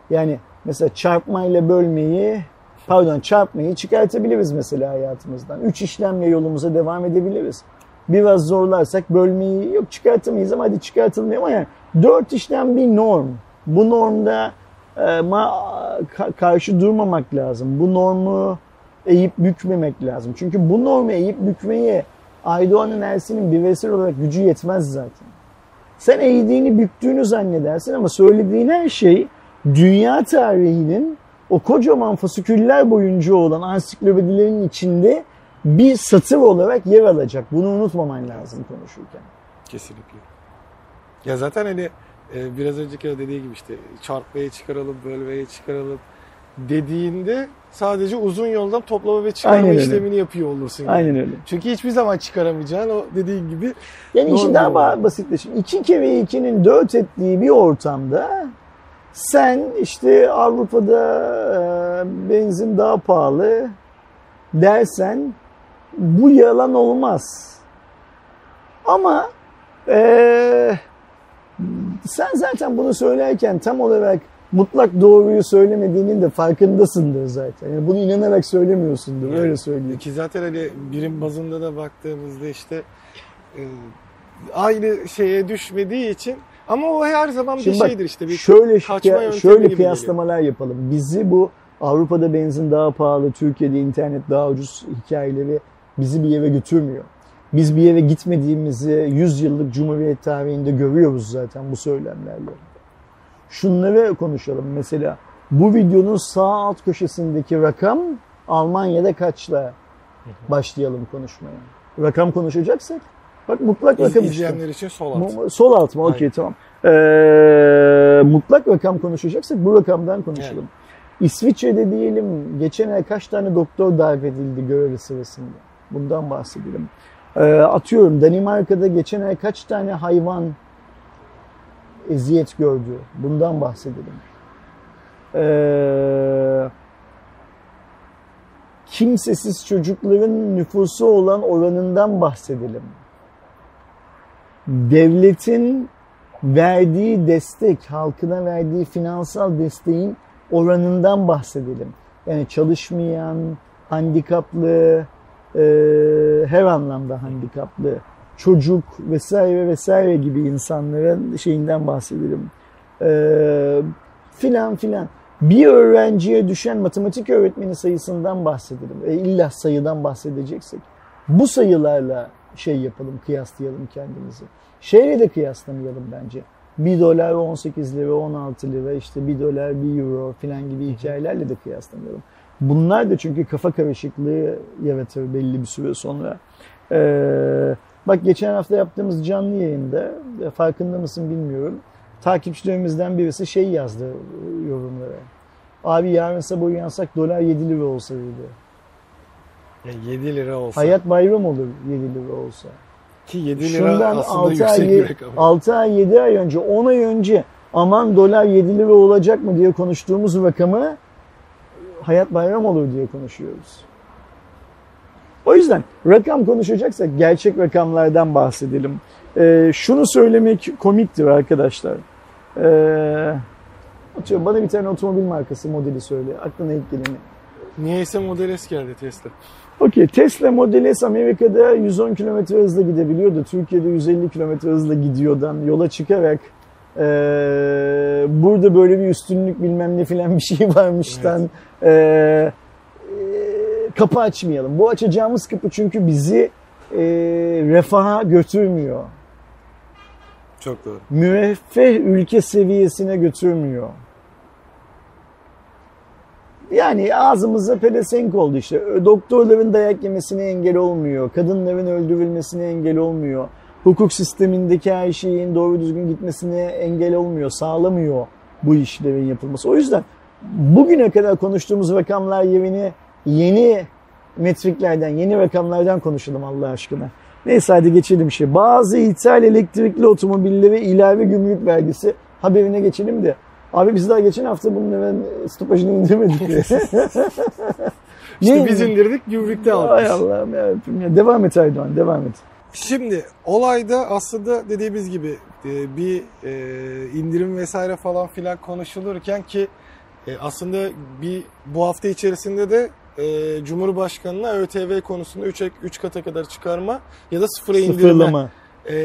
Yani mesela çarpmayla bölmeyi, pardon çarpmayı çıkartabiliriz mesela hayatımızdan. Üç işlemle yolumuza devam edebiliriz. Biraz zorlarsak bölmeyi yok çıkartamayız ama hadi çıkartılmıyor ama yani dört işlem bir norm. Bu normda ma- ka- karşı durmamak lazım. Bu normu eğip bükmemek lazım. Çünkü bu normu eğip bükmeye Aydoğan'ın Ersin'in bireysel olarak gücü yetmez zaten. Sen eğdiğini büktüğünü zannedersin ama söylediğin her şey dünya tarihinin o kocaman fasiküller boyunca olan ansiklopedilerin içinde bir satır olarak yer alacak. Bunu unutmaman lazım konuşurken. Kesinlikle. Ya zaten hani e, biraz önceki o dediği gibi işte çarpmaya çıkaralım, bölmeye çıkaralım dediğinde sadece uzun yoldan toplama ve çıkarma Aynen öyle. işlemini yapıyor olursun. yani. Aynen öyle. Çünkü hiçbir zaman çıkaramayacağın o dediğin gibi Yani işin daha ba- basitleşin. İki kere ikinin dört ettiği bir ortamda sen işte Avrupa'da e, benzin daha pahalı dersen bu yalan olmaz. Ama e, sen zaten bunu söylerken tam olarak mutlak doğruyu söylemediğinin de farkındasındır zaten. Yani bunu inanarak söylemiyorsundur. Yani Öyle söyleyeyim. ki zaten hani birim bazında da baktığımızda işte e, aynı şeye düşmediği için ama o her zaman Şimdi bir bak, şeydir işte bir şöyle kaçma şöyle kıyaslamalar yapalım. Bizi bu Avrupa'da benzin daha pahalı, Türkiye'de internet daha ucuz hikayeleri bizi bir yere götürmüyor. Biz bir yere gitmediğimizi 100 yıllık Cumhuriyet tarihinde görüyoruz zaten bu söylemlerle. Şunları konuşalım. Mesela bu videonun sağ alt köşesindeki rakam Almanya'da kaçla başlayalım konuşmaya. Rakam konuşacaksak bak mutlak İz- rakam izleyenler için sol alt. Sol alt mı? Okey tamam. Ee, mutlak rakam konuşacaksak bu rakamdan konuşalım. İsviçre'de diyelim geçen ay kaç tane doktor darp edildi görevi sırasında. Bundan bahsedelim. Ee, atıyorum Danimarka'da geçen ay kaç tane hayvan eziyet gördü. Bundan bahsedelim. Ee, kimsesiz çocukların nüfusu olan oranından bahsedelim. Devletin verdiği destek, halkına verdiği finansal desteğin oranından bahsedelim. Yani çalışmayan, handikaplı, e, her anlamda handikaplı, çocuk vesaire vesaire gibi insanların şeyinden bahsedelim. E, filan filan. Bir öğrenciye düşen matematik öğretmeni sayısından bahsedelim. E, illa sayıdan bahsedeceksek. Bu sayılarla şey yapalım, kıyaslayalım kendimizi. Şeyle de kıyaslamayalım bence. 1 dolar 18 lira, 16 lira, işte 1 dolar 1 euro filan gibi hikayelerle de kıyaslamayalım. Bunlar da çünkü kafa karışıklığı yaratır belli bir süre sonra. Ee, bak geçen hafta yaptığımız canlı yayında, farkında mısın bilmiyorum, takipçilerimizden birisi şey yazdı yorumlara. Abi yarın sabah uyansak dolar 7 lira olsa dedi. Yani 7 lira olsa. Hayat bayram olur 7 lira olsa. Ki 7 lira Şundan aslında 6 yüksek ay, bir rakam. 6 ay 7 ay önce 10 ay önce aman dolar 7 lira olacak mı diye konuştuğumuz rakamı hayat bayram olur diye konuşuyoruz. O yüzden rakam konuşacaksak gerçek rakamlardan bahsedelim. Ee, şunu söylemek komiktir arkadaşlar. Ee, atıyorum bana bir tane otomobil markası modeli söyle. Aklına ilk geleni. Niyeyse Model S geldi Tesla. Okey Tesla Model S Amerika'da 110 km hızla gidebiliyordu. Türkiye'de 150 km hızla gidiyordan yola çıkarak e, burada böyle bir üstünlük bilmem ne filan bir şey *laughs* varmıştan e, e, kapı açmayalım. Bu açacağımız kapı çünkü bizi e, refaha götürmüyor. Çok doğru. Müreffeh ülke seviyesine götürmüyor. Yani ağzımıza pelesenk oldu işte. Doktorların dayak yemesine engel olmuyor. Kadınların öldürülmesine engel olmuyor. Hukuk sistemindeki her şeyin doğru düzgün gitmesine engel olmuyor. Sağlamıyor bu işlerin yapılması. O yüzden bugüne kadar konuştuğumuz rakamlar yerine yeni metriklerden, yeni rakamlardan konuşalım Allah aşkına. Neyse hadi geçelim şey. Bazı ithal elektrikli otomobillere ilave gümrük vergisi haberine geçelim de. Abi biz daha geçen hafta bunun hemen stopajını indirmedik. *laughs* İşte biz indirdik gümrükte aldık. Ay Allah'ım ya. Devam et Aydoğan, devam et. Şimdi olayda aslında dediğimiz gibi e, bir e, indirim vesaire falan filan konuşulurken ki e, aslında bir bu hafta içerisinde de Cumhurbaşkanı'na ÖTV konusunda 3, 3 kata kadar çıkarma ya da sıfıra indirme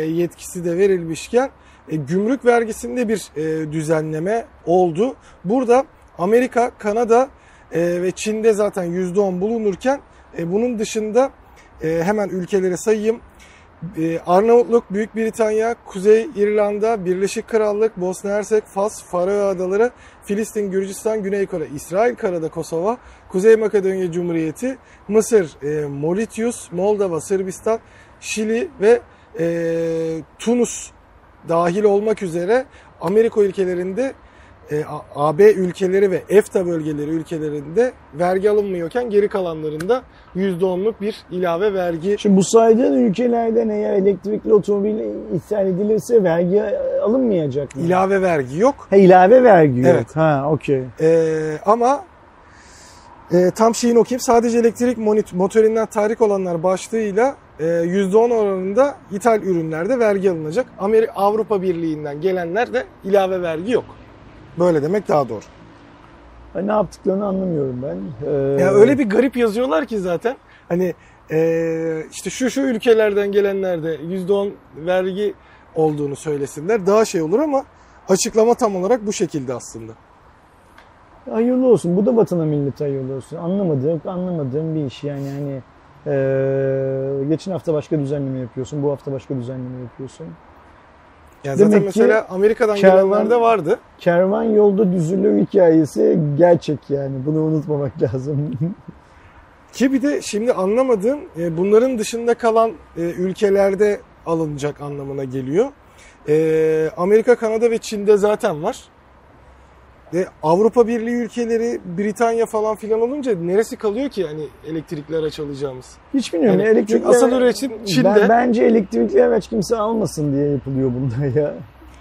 yetkisi de verilmişken gümrük vergisinde bir düzenleme oldu. Burada Amerika, Kanada ve Çin'de zaten %10 bulunurken bunun dışında hemen ülkeleri sayayım. E, Arnavutluk, Büyük Britanya, Kuzey İrlanda, Birleşik Krallık, Bosna Hersek, Fas, Faroe Adaları, Filistin, Gürcistan, Güney Kore, İsrail, Kanada, Kosova, Kuzey Makedonya Cumhuriyeti, Mısır, e, Mauritius, Moldova, Sırbistan, Şili ve e, Tunus dahil olmak üzere Amerika ülkelerinde e, AB ülkeleri ve EFTA bölgeleri ülkelerinde vergi alınmıyorken geri kalanlarında %10'luk bir ilave vergi Şimdi bu saydığın ülkelerden eğer elektrikli otomobil ithal edilirse vergi alınmayacak mı? ilave vergi yok. Ha, ilave vergi yok. Evet. Ha, okey. Ee, ama e, tam şeyini okuyayım. Sadece elektrik motorinden tahrik olanlar başlığıyla e, %10 oranında ithal ürünlerde vergi alınacak. Amerika Avrupa Birliği'nden gelenler de ilave vergi yok. Böyle demek daha doğru. Ha, ne yaptıklarını anlamıyorum ben. Ee, Ya öyle bir garip yazıyorlar ki zaten. Hani e, işte şu şu ülkelerden gelenlerde %10 vergi olduğunu söylesinler. Daha şey olur ama açıklama tam olarak bu şekilde aslında. Hayırlı olsun. Bu da vatana millete hayırlı olsun. Anlamadığım, anlamadığım bir iş yani hani ee, geçen hafta başka düzenleme yapıyorsun, bu hafta başka düzenleme yapıyorsun. Yani Demek zaten ki mesela Amerika'dan kervan- gelenler de vardı. Kervan yolda düzülür hikayesi gerçek yani. Bunu unutmamak *laughs* lazım. Ki bir de şimdi anlamadığım e, bunların dışında kalan e, ülkelerde alınacak anlamına geliyor. E, Amerika, Kanada ve Çin'de zaten var. Ve Avrupa Birliği ülkeleri, Britanya falan filan olunca neresi kalıyor ki hani elektrikli araç alacağımız? Hiç bilmiyorum. Yani elektrikli asıl üretim Çin'de. Ben, bence elektrikli araç kimse almasın diye yapılıyor bunda *laughs* ya.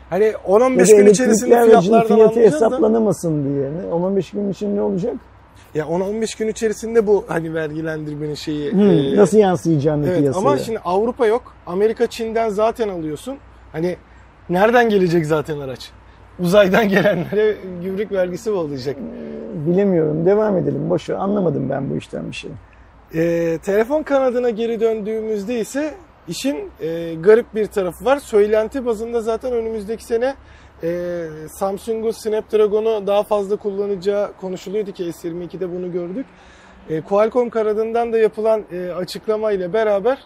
Hani Ya 10-15 da gün içerisinde fiyatlardan fiyatı anlayacağız da. hesaplanamasın diye. Ne? 10-15 gün için ne olacak? Ya 10-15 gün içerisinde bu hani vergilendirmenin şeyi. Hı, e, nasıl yansıyacağını Evet piyasaya. ama şimdi Avrupa yok. Amerika Çin'den zaten alıyorsun. Hani nereden gelecek zaten araç? Uzaydan gelenlere gümrük vergisi mi olacak? Bilemiyorum. Devam edelim. Boş ver. Anlamadım ben bu işten bir şey. Ee, telefon kanadına geri döndüğümüzde ise işin e, garip bir tarafı var. Söylenti bazında zaten önümüzdeki sene e, Samsung'un Snapdragon'u daha fazla kullanacağı konuşuluyordu ki S22'de bunu gördük. E, Qualcomm kanadından da yapılan e, açıklama ile beraber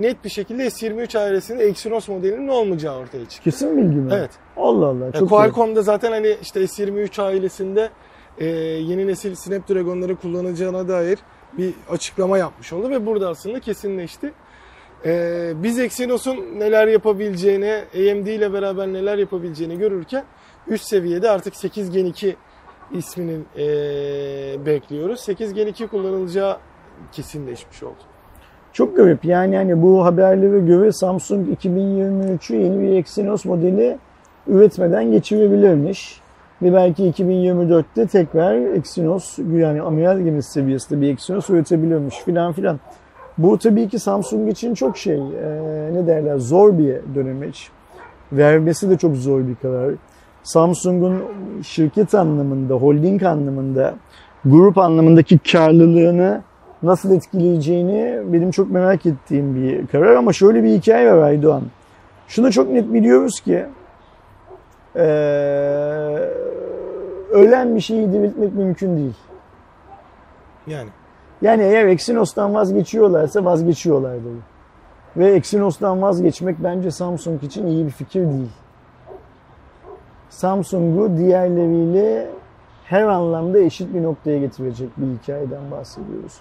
net bir şekilde S23 ailesinde Exynos modelinin olmayacağı ortaya çıktı. Kesin bilgi mi? Evet. Allah Allah. E, Çok. Qualcomm'da zaten hani işte S23 ailesinde e, yeni nesil Snapdragon'ları kullanacağına dair bir açıklama yapmış oldu ve burada aslında kesinleşti. E, biz Exynos'un neler yapabileceğini, AMD ile beraber neler yapabileceğini görürken üst seviyede artık 8 Gen 2 isminin e, bekliyoruz. 8 Gen 2 kullanılacağı kesinleşmiş oldu. Çok garip. Yani hani bu haberlere göre Samsung 2023'ü yeni bir Exynos modeli üretmeden geçirebilirmiş. Ve belki 2024'te tekrar Exynos yani amiral gemisi seviyesinde bir Exynos üretebilirmiş filan filan. Bu tabii ki Samsung için çok şey eee, ne derler zor bir dönemeç. Vermesi de çok zor bir karar. Samsung'un şirket anlamında, holding anlamında, grup anlamındaki karlılığını nasıl etkileyeceğini benim çok merak ettiğim bir karar ama şöyle bir hikaye var Aydoğan. Şunu çok net biliyoruz ki eee, ölen bir şeyi diriltmek mümkün değil. Yani Yani eğer Exynos'tan vazgeçiyorlarsa vazgeçiyorlardır. Ve Exynos'tan vazgeçmek bence Samsung için iyi bir fikir değil. Samsung'u diğerleriyle her anlamda eşit bir noktaya getirecek bir hikayeden bahsediyoruz.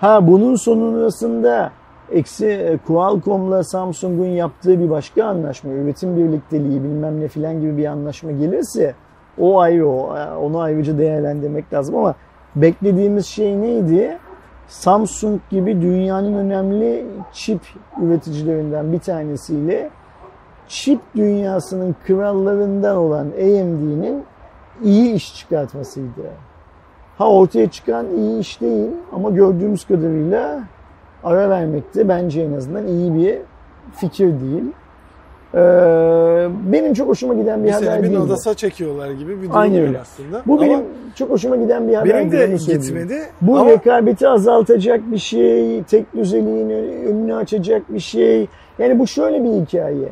Ha bunun sonrasında eksi e, Qualcomm'la Samsung'un yaptığı bir başka anlaşma, üretim birlikteliği bilmem ne filan gibi bir anlaşma gelirse o ayrı o. Onu ayrıca değerlendirmek lazım ama beklediğimiz şey neydi? Samsung gibi dünyanın önemli çip üreticilerinden bir tanesiyle çip dünyasının krallarından olan AMD'nin iyi iş çıkartmasıydı. Ha ortaya çıkan iyi iş değil ama gördüğümüz kadarıyla ara vermekte bence en azından iyi bir fikir değil. Ee, benim çok hoşuma giden bir, bir haber bir değil. bu. odasa çekiyorlar gibi bir durum var öyle. aslında. Bu Ama benim çok hoşuma giden bir haber. benim değil, de onu söyleyeyim. gitmedi. Bu ama rekabeti azaltacak bir şey, tek düzeliğin önünü açacak bir şey. Yani bu şöyle bir hikaye.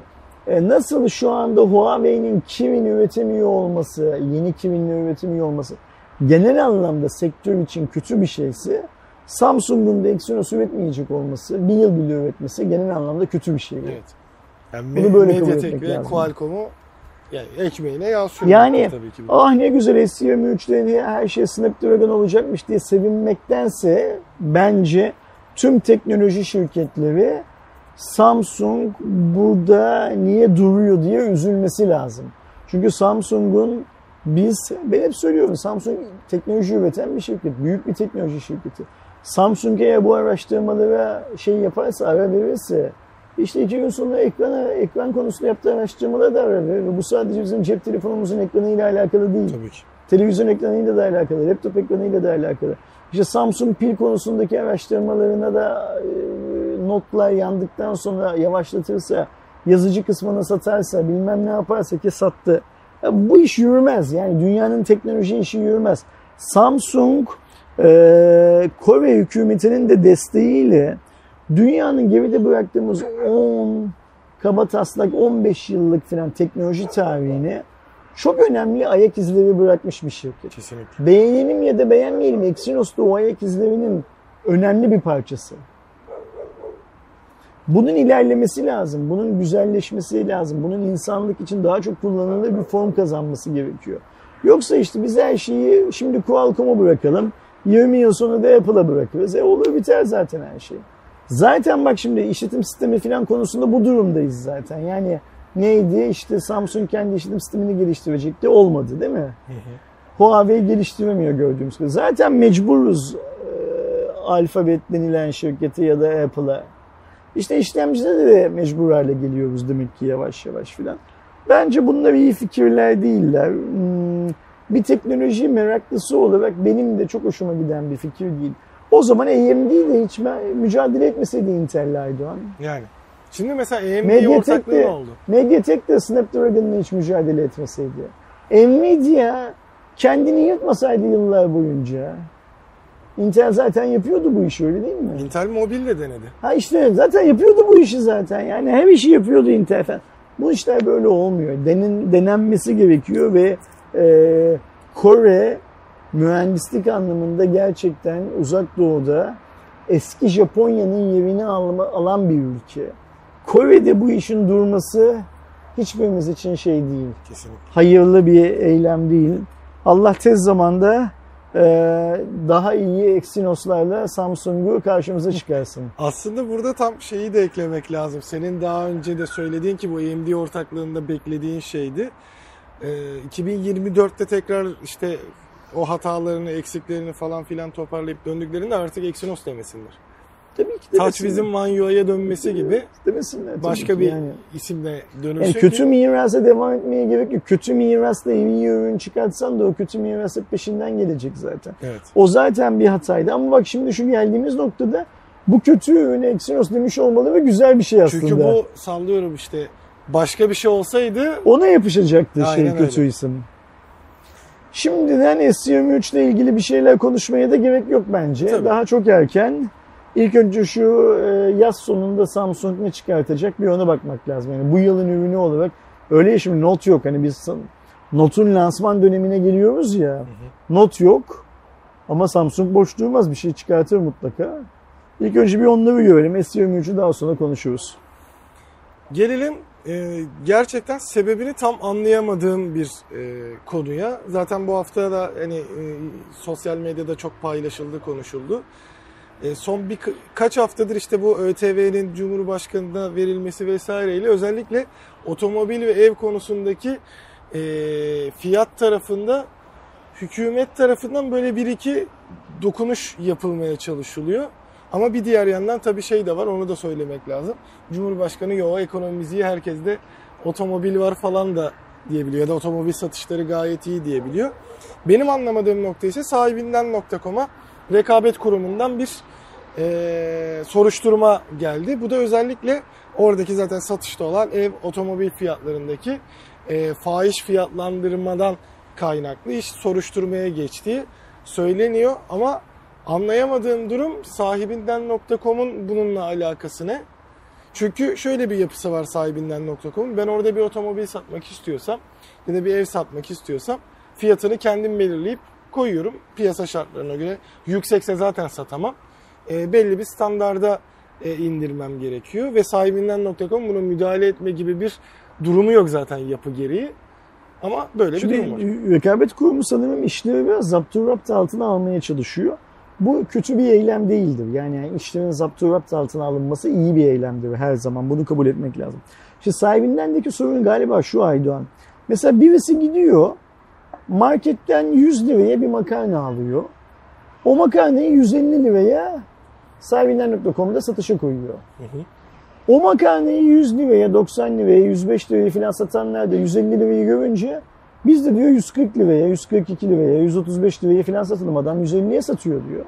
E, Nasıl şu anda Huawei'nin Kirin üretemiyor olması, yeni Kirin'le üretemiyor olması genel anlamda sektör için kötü bir şeyse Samsung'un da Exynos üretmeyecek olması, bir yıl bile üretmesi genel anlamda kötü bir şey. Evet. Yani Bunu böyle kabul etmek ve lazım. Qualcomm'u yani ekmeğine yağ sürüyor Yani tabii ki. ah ne güzel S23'te her şey Snapdragon olacakmış diye sevinmektense bence tüm teknoloji şirketleri Samsung burada niye duruyor diye üzülmesi lazım. Çünkü Samsung'un biz, ben hep söylüyorum Samsung teknoloji üreten bir şirket, büyük bir teknoloji şirketi. Samsung eğer bu araştırmalara şey yaparsa, ara verirse, işte iki gün sonra ekrana, ekran konusunda yaptığı araştırmalara da ara verir. Ve bu sadece bizim cep telefonumuzun ekranıyla alakalı değil. Tabii ki. Televizyon ekranıyla da alakalı, laptop ekranıyla da alakalı. İşte Samsung pil konusundaki araştırmalarına da e, notlar yandıktan sonra yavaşlatırsa, yazıcı kısmını satarsa, bilmem ne yaparsa ki sattı. Ya bu iş yürümez. Yani dünyanın teknoloji işi yürümez. Samsung e, Kore hükümetinin de desteğiyle dünyanın geride bıraktığımız 10 kaba taslak 15 yıllık falan teknoloji tarihini çok önemli ayak izleri bırakmış bir şirket. Kesinlikle. Beğenelim ya da beğenmeyelim Exynos da o ayak izlerinin önemli bir parçası. Bunun ilerlemesi lazım, bunun güzelleşmesi lazım, bunun insanlık için daha çok kullanılır bir form kazanması gerekiyor. Yoksa işte biz her şeyi şimdi Qualcomm'a bırakalım, 20 yıl sonra da Apple'a bırakırız. E olur biter zaten her şey. Zaten bak şimdi işletim sistemi falan konusunda bu durumdayız zaten. Yani neydi işte Samsung kendi işletim sistemini geliştirecekti olmadı değil mi? Huawei geliştiremiyor gördüğümüz gibi. Zaten mecburuz e, Alphabet denilen şirkete ya da Apple'a. İşte işlemcide de mecbur hale geliyoruz demek ki yavaş yavaş filan. Bence bunlar iyi fikirler değiller. Hmm, bir teknoloji meraklısı olarak benim de çok hoşuma giden bir fikir değil. O zaman AMD de hiç mücadele etmeseydi Intel Aydoğan. Yani. Şimdi mesela AMD ortaklığı de, ne oldu? Mediatek de Snapdragon'la hiç mücadele etmeseydi. Nvidia kendini yırtmasaydı yıllar boyunca. Intel zaten yapıyordu bu işi öyle değil mi? Intel mobil de denedi. Ha işte zaten yapıyordu bu işi zaten. Yani her işi yapıyordu Intel falan. Bu işler böyle olmuyor. Denin, denenmesi gerekiyor ve e, Kore mühendislik anlamında gerçekten uzak doğuda eski Japonya'nın yerini alan bir ülke. Kore'de bu işin durması hiçbirimiz için şey değil. Kesinlikle. Hayırlı bir eylem değil. Allah tez zamanda daha iyi Exynos'larla Samsung'u karşımıza çıkarsın. *laughs* Aslında burada tam şeyi de eklemek lazım. Senin daha önce de söylediğin ki bu AMD ortaklığında beklediğin şeydi. Ee, 2024'te tekrar işte o hatalarını, eksiklerini falan filan toparlayıp döndüklerinde artık Exynos demesinler. Tabii ki TouchWiz'in UI'ye dönmesi gibi demesinler. başka bir yani. isimle dönüşü. Yani kötü mirasa devam etmeye gerek yok. Kötü mirasla iyi ürün çıkartsan da o kötü miras hep peşinden gelecek zaten. Evet. O zaten bir hataydı ama bak şimdi şu geldiğimiz noktada bu kötü ürüne Exynos demiş olmalı ve güzel bir şey aslında. Çünkü bu sallıyorum işte başka bir şey olsaydı Ona yapışacaktı şey Aynen kötü öyle. isim. Şimdiden S23 ile ilgili bir şeyler konuşmaya da gerek yok bence. Tabii. Daha çok erken. İlk önce şu e, yaz sonunda Samsung ne çıkartacak bir ona bakmak lazım. Yani bu yılın ürünü olarak öyle ya şimdi Note yok. Hani biz Note'un lansman dönemine geliyoruz ya. Note yok. Ama Samsung boş durmaz bir şey çıkartır mutlaka. İlk önce bir onları görelim. S23'ü daha sonra konuşuruz. Gelelim e, gerçekten sebebini tam anlayamadığım bir e, konuya. Zaten bu hafta da hani e, sosyal medyada çok paylaşıldı, konuşuldu. E, son bir kaç haftadır işte bu ÖTV'nin Cumhurbaşkanı'na verilmesi vesaireyle özellikle otomobil ve ev konusundaki e, fiyat tarafında hükümet tarafından böyle bir iki dokunuş yapılmaya çalışılıyor. Ama bir diğer yandan tabii şey de var onu da söylemek lazım. Cumhurbaşkanı yo ekonomimizi herkeste otomobil var falan da diyebiliyor ya da otomobil satışları gayet iyi diyebiliyor. Benim anlamadığım nokta ise sahibinden.com'a rekabet kurumundan bir e, soruşturma geldi. Bu da özellikle oradaki zaten satışta olan ev otomobil fiyatlarındaki e, fahiş fiyatlandırmadan kaynaklı iş soruşturmaya geçtiği söyleniyor ama anlayamadığım durum sahibinden.com'un bununla alakası ne? Çünkü şöyle bir yapısı var sahibinden.com'un. Ben orada bir otomobil satmak istiyorsam ya da bir ev satmak istiyorsam fiyatını kendim belirleyip koyuyorum piyasa şartlarına göre. Yüksekse zaten satamam. E, belli bir standarda e, indirmem gerekiyor ve sahibinden.com buna müdahale etme gibi bir durumu yok zaten yapı gereği. Ama böyle bir durum var. Şimdi rekabet kurumu sanırım işleri biraz zapturapt altına almaya çalışıyor. Bu kötü bir eylem değildir. Yani işlerin zapturapt altına alınması iyi bir eylemdir her zaman. Bunu kabul etmek lazım. Şimdi sahibindendeki sorun galiba şu Aydoğan. Mesela birisi gidiyor marketten 100 liraya bir makarna alıyor. O makarnayı 150 liraya sahibinden.com'da satışa koyuyor. Hı hı. O makarnayı 100 liraya, 90 liraya, 105 liraya falan satanlar da 150 lirayı görünce biz de diyor 140 liraya, 142 liraya, 135 liraya falan satalım adam 150'ye satıyor diyor.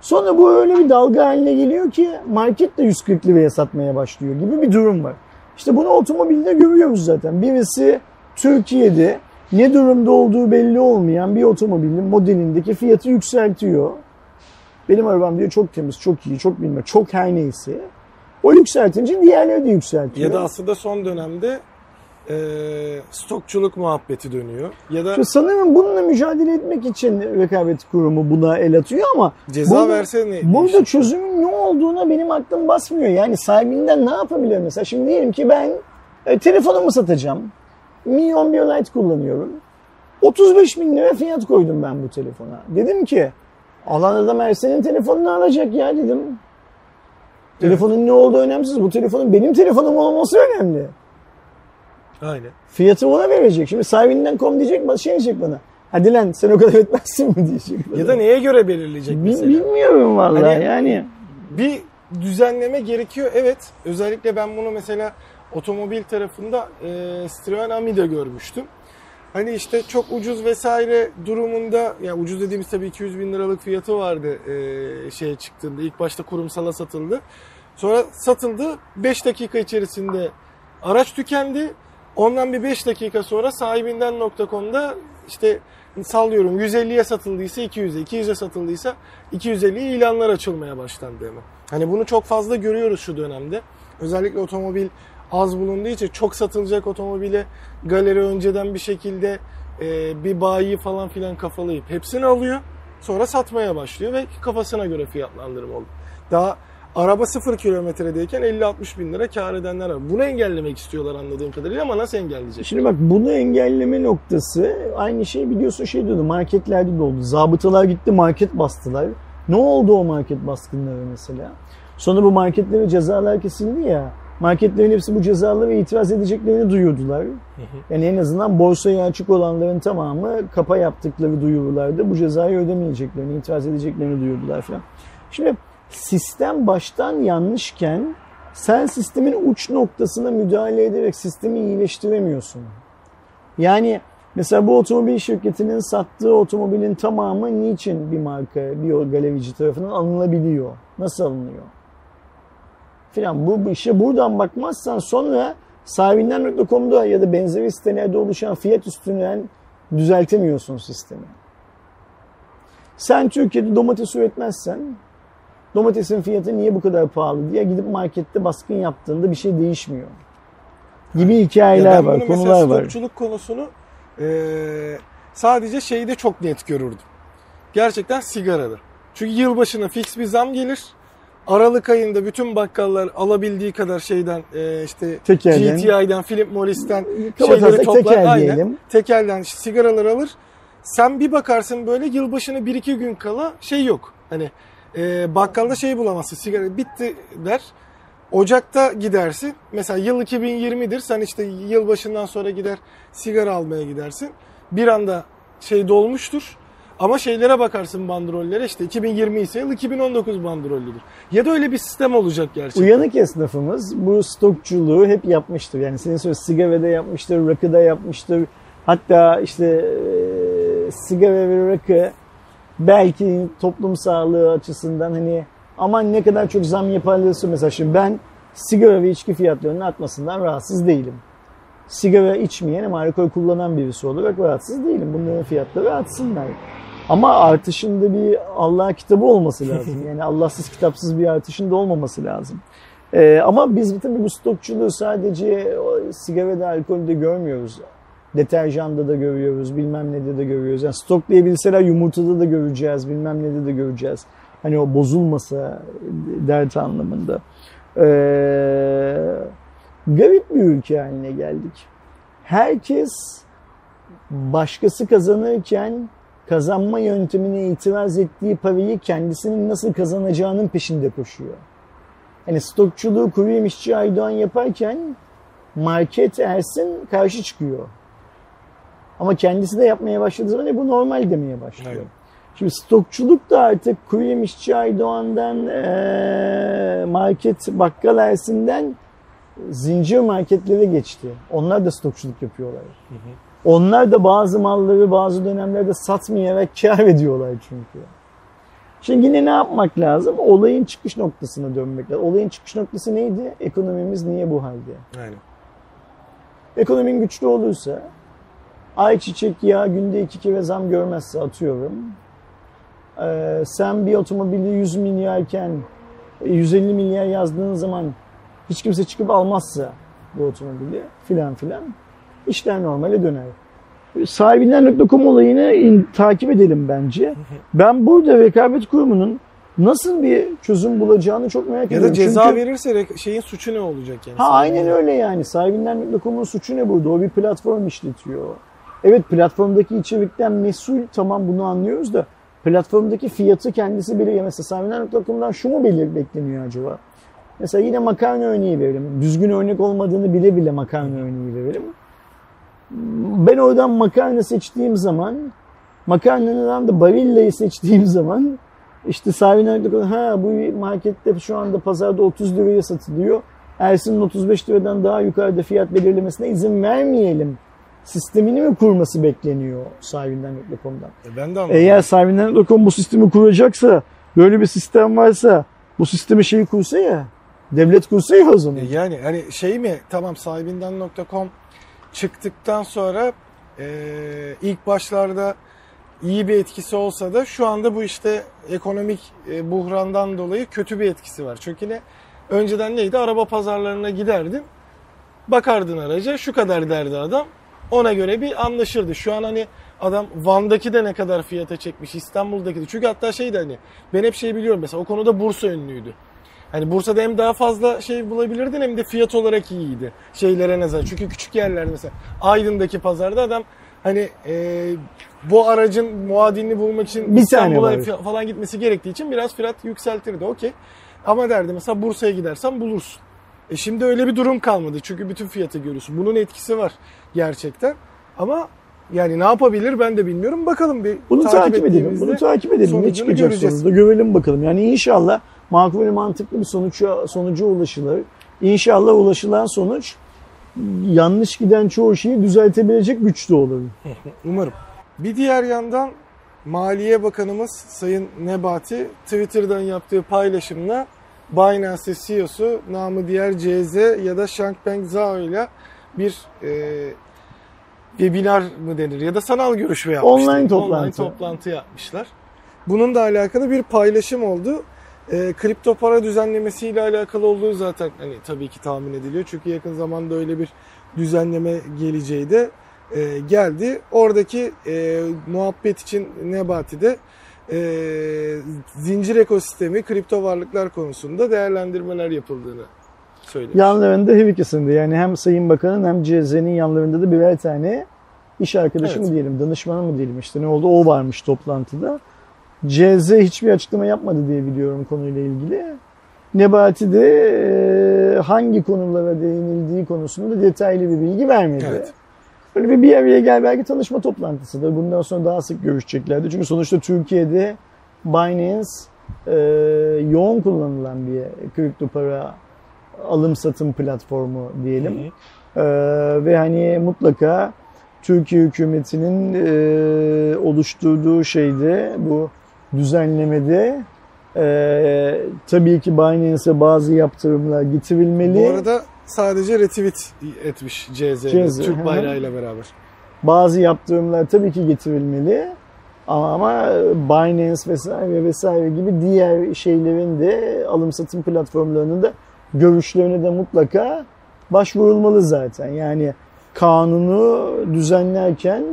Sonra bu öyle bir dalga haline geliyor ki market de 140 liraya satmaya başlıyor gibi bir durum var. İşte bunu otomobilde görüyoruz zaten. Birisi Türkiye'de ne durumda olduğu belli olmayan bir otomobilin modelindeki fiyatı yükseltiyor. Benim arabam diyor çok temiz, çok iyi, çok bilmem, çok her neyse. O yükseltince diğerleri de yükseltiyor. Ya da aslında son dönemde e, stokçuluk muhabbeti dönüyor. Ya da Şu sanırım bununla mücadele etmek için rekabet kurumu buna el atıyor ama ceza burada- verse ne? burada çözümün ne olduğuna benim aklım basmıyor. Yani sahibinden ne yapabilir mesela? Şimdi diyelim ki ben e, telefonumu satacağım. Mi 11 Lite kullanıyorum. 35 bin lira fiyat koydum ben bu telefona. Dedim ki alan adam Ersen'in telefonunu alacak ya dedim. Telefonun ne olduğu önemsiz. Bu telefonun benim telefonum olması önemli. Aynen. Fiyatı ona verecek. Şimdi sahibinden kom diyecek, şey diyecek bana. hadi lan sen o kadar etmezsin mi diyecekler. Ya da neye göre belirleyecek mesela? Bilmiyorum vallahi Hani- yani. bir düzenleme gerekiyor. Evet. Özellikle ben bunu mesela otomobil tarafında e, Citroen Ami'de görmüştüm. Hani işte çok ucuz vesaire durumunda ya ucuz dediğimiz tabii 200 bin liralık fiyatı vardı e, şeye çıktığında. ilk başta kurumsala satıldı. Sonra satıldı. 5 dakika içerisinde araç tükendi. Ondan bir 5 dakika sonra sahibinden.com'da işte sallıyorum 150'ye satıldıysa 200'e, 200'e satıldıysa 250'ye ilanlar açılmaya başlandı hemen. Hani bunu çok fazla görüyoruz şu dönemde. Özellikle otomobil az bulunduğu için çok satılacak otomobile galeri önceden bir şekilde e, bir bayi falan filan kafalayıp hepsini alıyor. Sonra satmaya başlıyor ve kafasına göre fiyatlandırma oluyor. Daha araba sıfır kilometredeyken 50-60 bin lira kar edenler var. Bunu engellemek istiyorlar anladığım kadarıyla ama nasıl engelleyecek? Şimdi bak bunu engelleme noktası aynı şey biliyorsun şey diyordu marketlerde de oldu. Zabıtalar gitti market bastılar. Ne oldu o market baskınları mesela? Sonra bu marketlere cezalar kesildi ya. Marketlerin hepsi bu cezalara itiraz edeceklerini duyurdular. Yani en azından borsaya açık olanların tamamı kapa yaptıkları duyurularda bu cezayı ödemeyeceklerini, itiraz edeceklerini duyurdular falan. Şimdi sistem baştan yanlışken sen sistemin uç noktasına müdahale ederek sistemi iyileştiremiyorsun. Yani mesela bu otomobil şirketinin sattığı otomobilin tamamı niçin bir marka, bir galerici tarafından alınabiliyor? Nasıl alınıyor? Filan bu bu işe buradan bakmazsan sonra sahibinden.com'da ya da benzeri sitelerde oluşan fiyat üstünden düzeltemiyorsun sistemi. Sen Türkiye'de domates üretmezsen domatesin fiyatı niye bu kadar pahalı diye gidip markette baskın yaptığında bir şey değişmiyor. Gibi hikayeler var, konular var. stokçuluk konusunu eee, sadece şeyde çok net görürdüm. Gerçekten sigarada. Çünkü yılbaşına fix bir zam gelir. Aralık ayında bütün bakkallar alabildiği kadar şeyden eee, işte Tekelden. GTI'den, Philip Morris'ten şeyleri toplar. tekel Aynen. diyelim. Tekelden sigaralar alır. Sen bir bakarsın böyle yılbaşına 1-2 gün kala şey yok. Hani eee, bakkalda şey bulamazsın. Sigara bitti der. Ocak'ta gidersin. Mesela yıl 2020'dir. Sen işte yılbaşından sonra gider sigara almaya gidersin. Bir anda şey dolmuştur. Ama şeylere bakarsın bandrollere işte 2020 ise yıl 2019 bandrollüdür. Ya da öyle bir sistem olacak gerçekten. Uyanık esnafımız bu stokçuluğu hep yapmıştır. Yani senin söylediğin sigarada yapmıştır, rakıda yapmıştır. Hatta işte e, sigara ve rakı belki toplum sağlığı açısından hani aman ne kadar çok zam yaparlarsa mesela şimdi ben sigara ve içki fiyatlarının artmasından rahatsız değilim. Sigara içmeyen ama alkol kullanan birisi olarak rahatsız değilim. Bunların fiyatları artsınlar. Ama artışında bir Allah kitabı olması lazım. *laughs* Yani Allahsız kitapsız bir artışın da olmaması lazım. Ee, ama biz tabii bu stokçuluğu sadece sigarada, alkolde görmüyoruz. Deterjanda da görüyoruz, bilmem ne de görüyoruz. Yani stoklayabilseler yumurtada da göreceğiz, bilmem ne de göreceğiz. Hani o bozulmasa dert anlamında. Ee, garip bir ülke haline geldik. Herkes başkası kazanırken kazanma yöntemine itiraz ettiği parayı kendisinin nasıl kazanacağının peşinde koşuyor. Hani stokçuluğu kuru yemişçi Aydoğan yaparken market Ersin karşı çıkıyor. Ama kendisi de yapmaya başladığı zaman e, bu normal demeye başlıyor. Evet. Şimdi stokçuluk da artık kuru yemişçi Aydoğan'dan eee, market bakkal Ersin'den zincir marketlere geçti. Onlar da stokçuluk yapıyorlar. Onlar da bazı malları bazı dönemlerde satmayarak kar ediyorlar çünkü. Şimdi yine ne yapmak lazım? Olayın çıkış noktasına dönmek lazım. Olayın çıkış noktası neydi? Ekonomimiz niye bu halde? Aynen. Ekonomin güçlü olursa, ayçiçek yağı günde iki kere zam görmezse atıyorum. Ee, sen bir otomobili 100 milyarken 150 milyar yazdığın zaman hiç kimse çıkıp almazsa bu otomobili filan filan işler normale döner. Sahibinden.com olayını in- takip edelim bence. Ben burada rekabet kurumunun nasıl bir çözüm bulacağını çok merak Ya ediyorum. da ceza Çünkü- verirse şeyin suçu ne olacak yani? Ha aynen öyle yani. Sahibinden.com'un suçu ne burada? O bir platform işletiyor. Evet platformdaki içerikten mesul tamam bunu anlıyoruz da platformdaki fiyatı kendisi belirliyor. Mesela sahibinden.com'dan şu mu belir bekleniyor acaba? Mesela yine makarna örneği verelim. Düzgün örnek olmadığını bile bile makarna örneği verelim. Ben oradan makarna seçtiğim zaman Makarnanın da Barilla'yı seçtiğim zaman işte sahibine ha bu markette şu anda pazarda 30 liraya satılıyor. Ersin'in 35 liradan daha yukarıda fiyat belirlemesine izin vermeyelim sistemini mi kurması bekleniyor sahibinden.com'dan? E ben de anladım. Eğer sahibinden.com bu sistemi kuracaksa, böyle bir sistem varsa bu sistemi şeyi kursa ya, devlet kursa ya o zaman. E Yani hani şey mi tamam sahibinden.com çıktıktan sonra e, ilk başlarda iyi bir etkisi olsa da şu anda bu işte ekonomik e, buhrandan dolayı kötü bir etkisi var. Çünkü ne? Önceden neydi? Araba pazarlarına giderdin. Bakardın araca şu kadar derdi adam. Ona göre bir anlaşırdı. Şu an hani adam Van'daki de ne kadar fiyata çekmiş, İstanbul'daki de. Çünkü hatta şeydi hani ben hep şey biliyorum mesela o konuda Bursa ünlüydü. Hani Bursa'da hem daha fazla şey bulabilirdin hem de fiyat olarak iyiydi. Şeylere nazaran. Çünkü küçük yerler mesela Aydın'daki pazarda adam hani e, bu aracın muadilini bulmak için Bir İstanbul'a falan gitmesi gerektiği için biraz fiyat yükseltirdi. Okey. Ama derdi mesela Bursa'ya gidersen bulursun. E şimdi öyle bir durum kalmadı. Çünkü bütün fiyatı görüyorsun. Bunun etkisi var gerçekten. Ama yani ne yapabilir ben de bilmiyorum. Bakalım bir Bunu takip, edelim. ettiğimizde Bunu takip edelim. Ne çıkacak göreceğiz. sonunda görelim bakalım. Yani inşallah makul ve mantıklı bir sonuca, sonuca ulaşılır. İnşallah ulaşılan sonuç yanlış giden çoğu şeyi düzeltebilecek güçte olur. *laughs* Umarım. Bir diğer yandan Maliye Bakanımız Sayın Nebati Twitter'dan yaptığı paylaşımla Binance CEO'su namı diğer CZ ya da Shangpeng Zhao ile bir e, webinar mı denir ya da sanal görüşme yapmışlar. Online toplantı. Online toplantı yapmışlar. Bunun da alakalı bir paylaşım oldu. E, kripto para düzenlemesiyle alakalı olduğu zaten hani tabii ki tahmin ediliyor. Çünkü yakın zamanda öyle bir düzenleme geleceği de e, geldi. Oradaki e, muhabbet için Nebati'de e, zincir ekosistemi, kripto varlıklar konusunda değerlendirmeler yapıldığını söylüyor. Yanlarında her ikisinde yani hem Sayın Bakan'ın hem CZ'nin yanlarında da birer tane iş arkadaşı Evet. mı diyelim, danışmanı mı diyelim işte ne oldu o varmış toplantıda. CZ hiçbir açıklama yapmadı diye biliyorum konuyla ilgili. Nebati de e, hangi konulara değinildiği konusunda detaylı bir bilgi vermedi. Evet. Böyle bir bir araya gel belki tanışma toplantısıdır. Bundan sonra daha sık görüşeceklerdi. Çünkü sonuçta Türkiye'de Binance e, yoğun kullanılan bir kripto para alım satım platformu diyelim. Hı hı. Ee, ve hani mutlaka Türkiye hükümetinin e, oluşturduğu şeyde bu düzenlemede e, tabii ki Binance'e bazı yaptırımlar getirilmeli. Bu arada sadece retweet etmiş CZ, CZ, Türk bayrağıyla beraber. Bazı yaptırımlar tabii ki getirilmeli. Ama Binance vesaire vesaire gibi diğer şeylerin de alım satım platformlarının da görüşlerine de mutlaka başvurulmalı zaten. Yani kanunu düzenlerken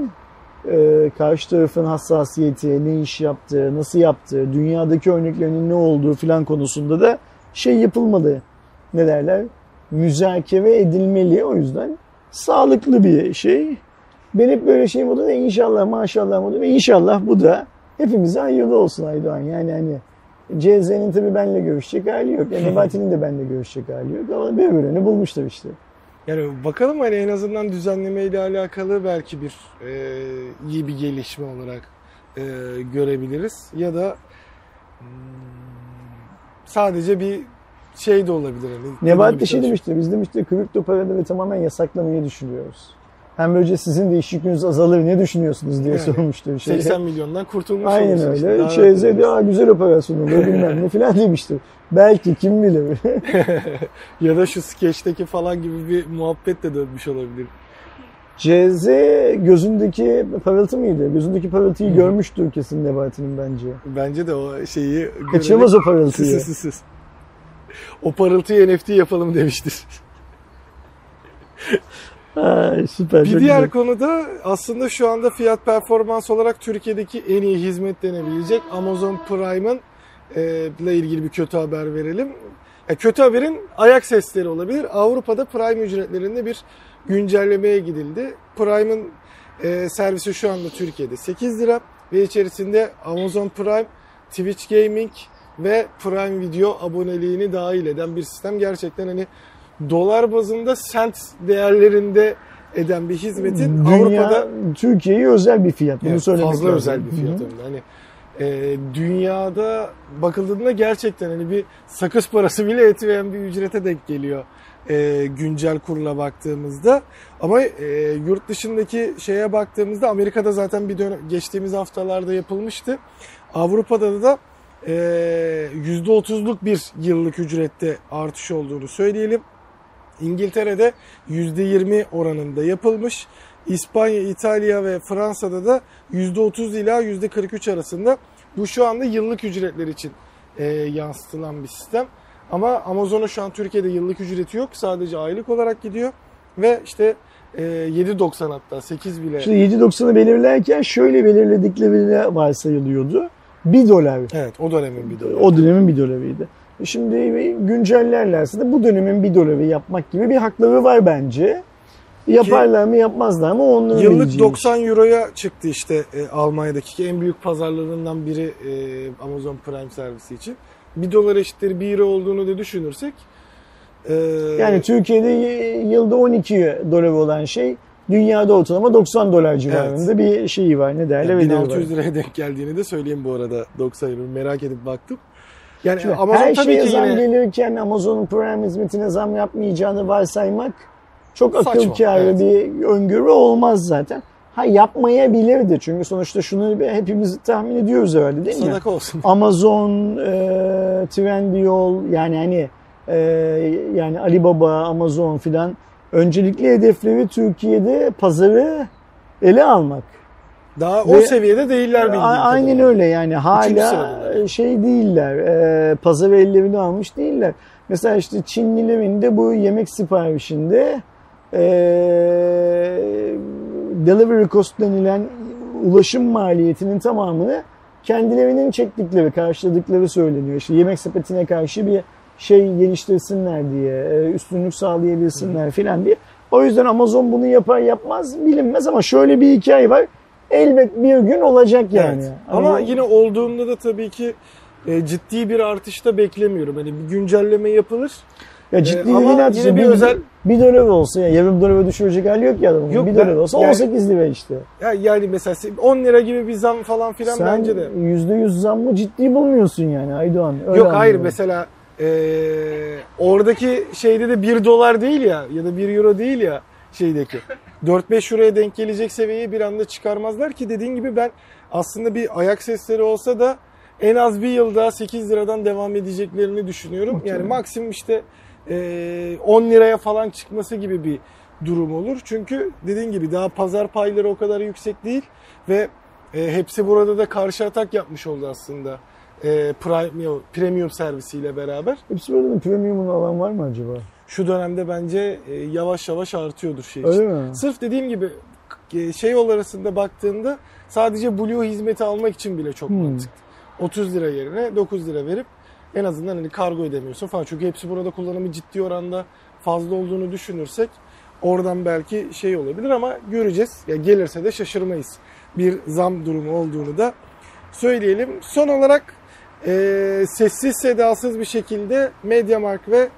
e, karşı tarafın hassasiyeti, ne iş yaptığı, nasıl yaptığı, dünyadaki örneklerinin ne olduğu filan konusunda da şey yapılmalı. Ne derler? Müzakere edilmeli. O yüzden sağlıklı bir şey. Ben hep böyle şey modu da inşallah maşallah modu ve inşallah bu da hepimize hayırlı olsun Aydoğan. Yani hani CZ'nin tabii benimle görüşecek hali yok. *laughs* Nebati'nin de benimle görüşecek hali yok. Ama birbirlerini bulmuşlar işte. Yani bakalım hani en azından düzenleme ile alakalı belki bir e, iyi bir gelişme olarak e, görebiliriz. Ya da hmm, sadece bir şey de olabilir. Hani, bir şey demişti, biz demişti kripto paraları tamamen yasaklamayı düşünüyoruz. Hem böylece sizin de iş yükünüz azalır ne düşünüyorsunuz diye Yani, sormuştu. şey. 80 milyondan kurtulmuş Aynen işte. öyle. Daha ÇZ "Aa, güzel operasyon olur *laughs* bilmem ne filan demişti. Belki kim bilir. *laughs* ya da şu skeçteki falan gibi bir muhabbet de dönmüş olabilir. CZ gözündeki parıltı mıydı? Gözündeki parıltıyı Hı hı. görmüştür kesin Nebati'nin bence. Bence de o şeyi Kaçırmaz o parıltıyı. sus, sus. O parıltıyı NFT yapalım demiştir. *laughs* Ay, süper. Bir diğer güzel. konuda aslında şu anda fiyat performans olarak Türkiye'deki en iyi hizmet denebilecek Amazon Prime'ın e, ile ilgili bir kötü haber verelim. E, kötü haberin ayak sesleri olabilir. Avrupa'da Prime ücretlerinde bir güncellemeye gidildi. Prime'ın e, servisi şu anda Türkiye'de 8 lira ve içerisinde Amazon Prime, Twitch Gaming ve Prime Video aboneliğini dahil eden bir sistem. Gerçekten hani dolar bazında sent değerlerinde eden bir hizmetin Dünya, Avrupa'da Türkiye'ye özel bir fiyat. Bunu Evet, söylemek fazla lazım. özel bir fiyat. Hani e, dünyada bakıldığında gerçekten hani bir sakız parası bile etmeyen bir ücrete denk geliyor e, güncel kurla baktığımızda. Ama e, yurt dışındaki şeye baktığımızda Amerika'da zaten bir dönem geçtiğimiz haftalarda yapılmıştı. Avrupa'da da e, %30'luk bir yıllık ücrette artış olduğunu söyleyelim. İngiltere'de %20 oranında yapılmış. İspanya, İtalya ve Fransa'da da %30 ila %43 arasında. Bu şu anda yıllık ücretler için e, yansıtılan bir sistem. Ama Amazon'un şu an Türkiye'de yıllık ücreti yok. Sadece aylık olarak gidiyor. Ve işte e, 7.90 hatta 8 bile. Şimdi 7.90'ı belirlerken şöyle belirledikleri varsayılıyordu. 1 dolar. Evet o dönemin bir doları. O dönemin bir dolarıydı. Şimdi güncellerlerse de bu dönemin bir doları yapmak gibi bir hakları var bence. Yaparlar mı yapmazlar mı onların Yıllık bileceği iş. 90 euroya çıktı işte e, Almanya'daki ki en büyük pazarlarından biri e, Amazon Prime servisi için. 1 dolar eşittir 1 euro olduğunu da düşünürsek e, Yani Türkiye'de yılda 12 dolar olan şey dünyada ortalama 90 dolar civarında bir şeyi var. Ne derler? yani bedeli var. 1600 liraya denk geldiğini de söyleyeyim bu arada 90 euro merak edip baktım. Yani Şimdi Amazon her tabii şeye ki zam yine gelirken Amazon'un Prime hizmetine zam yapmayacağını varsaymak çok akıl kârı evet. bir öngörü olmaz zaten. Ha yapmayabilirdi çünkü sonuçta şunu hepimiz tahmin ediyoruz herhalde değil mi? sadaka olsun. *laughs* Amazon, e, Trendyol yani hani e, yani Alibaba, Amazon filan öncelikli hedefleri Türkiye'de pazarı ele almak. Daha Ve- o seviyede değiller bildiğim A- Aynen kadarıyla. öyle yani hala şey değiller, e, pazarı ellerini almış değiller. Mesela işte Çinlilerin de bu yemek siparişinde e, delivery cost denilen ulaşım maliyetinin tamamını kendilerinin çektikleri, karşıladıkları söyleniyor. İşte yemek sepetine karşı bir şey geliştirsinler diye, e, üstünlük sağlayabilsinler filan diye. O yüzden Amazon bunu yapar yapmaz bilinmez ama şöyle bir hikaye var. Elbet bir gün olacak yani. Evet. Ama Ama yine olduğunda da tabii ki e, ciddi bir artışta beklemiyorum. Hani bir güncelleme yapılır. ya ciddi Ee, ama yine bir bir, özel- bir dolar olsa ya yarım dolara düşürecek hali yok ya adamın. Yok, bir ben- dolar olsa yani- 18 lira işte. Ya yani mesela 10 lira gibi bir zam falan filan Sen bence de. %100 zammı ciddi bulmuyorsun yani Aydoğan. Öyle Yok hayır anlıyorum. mesela e, oradaki şeyde de 1 dolar değil ya ya da 1 euro değil ya şeydeki. 4-5 euroya denk gelecek seviyeyi bir anda çıkarmazlar ki dediğin gibi ben aslında bir ayak sesleri olsa da en az bir yıl daha 8 liradan devam edeceklerini düşünüyorum. Muhtemelen. Yani maksimum işte e, 10 liraya falan çıkması gibi bir durum olur. Çünkü dediğin gibi daha pazar payları o kadar yüksek değil ve e, hepsi burada da karşı atak yapmış oldu aslında. E, premium, premium servisiyle beraber. Hepsi böyle premium'unu alan var mı acaba? Şu dönemde bence e, yavaş yavaş artıyordur şey Öyle için. mi? Sırf dediğim gibi e, şey yol arasında baktığında sadece Blue hizmeti almak için bile çok Hmm. mantıklı. 30 lira yerine 9 lira verip en azından hani kargo ödemiyorsun falan. Çünkü hepsi burada kullanımı ciddi oranda fazla olduğunu düşünürsek oradan belki şey olabilir ama göreceğiz. Ya gelirse de şaşırmayız. Bir zam durumu olduğunu da söyleyelim. Son olarak e, sessiz sedasız bir şekilde MediaMarkt ve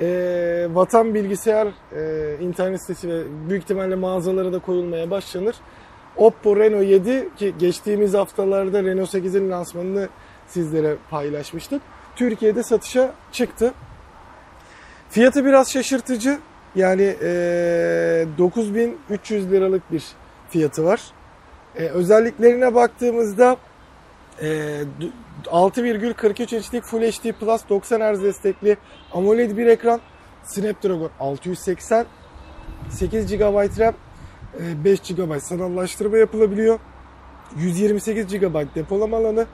e, Vatan Bilgisayar e, internet sitesi ve büyük ihtimalle mağazalara da koyulmaya başlanır. Oppo Reno 7 ki geçtiğimiz haftalarda Reno 8'in lansmanını sizlere paylaşmıştık. Türkiye'de satışa çıktı. Fiyatı biraz şaşırtıcı. Yani e, 9300 liralık bir fiyatı var. E, özelliklerine baktığımızda e, d- 6,43 inçlik Full HD Plus 90 Hz destekli AMOLED bir ekran. Snapdragon 680 8 GB RAM e, 5 GB sanallaştırma yapılabiliyor. 128 GB depolama alanı.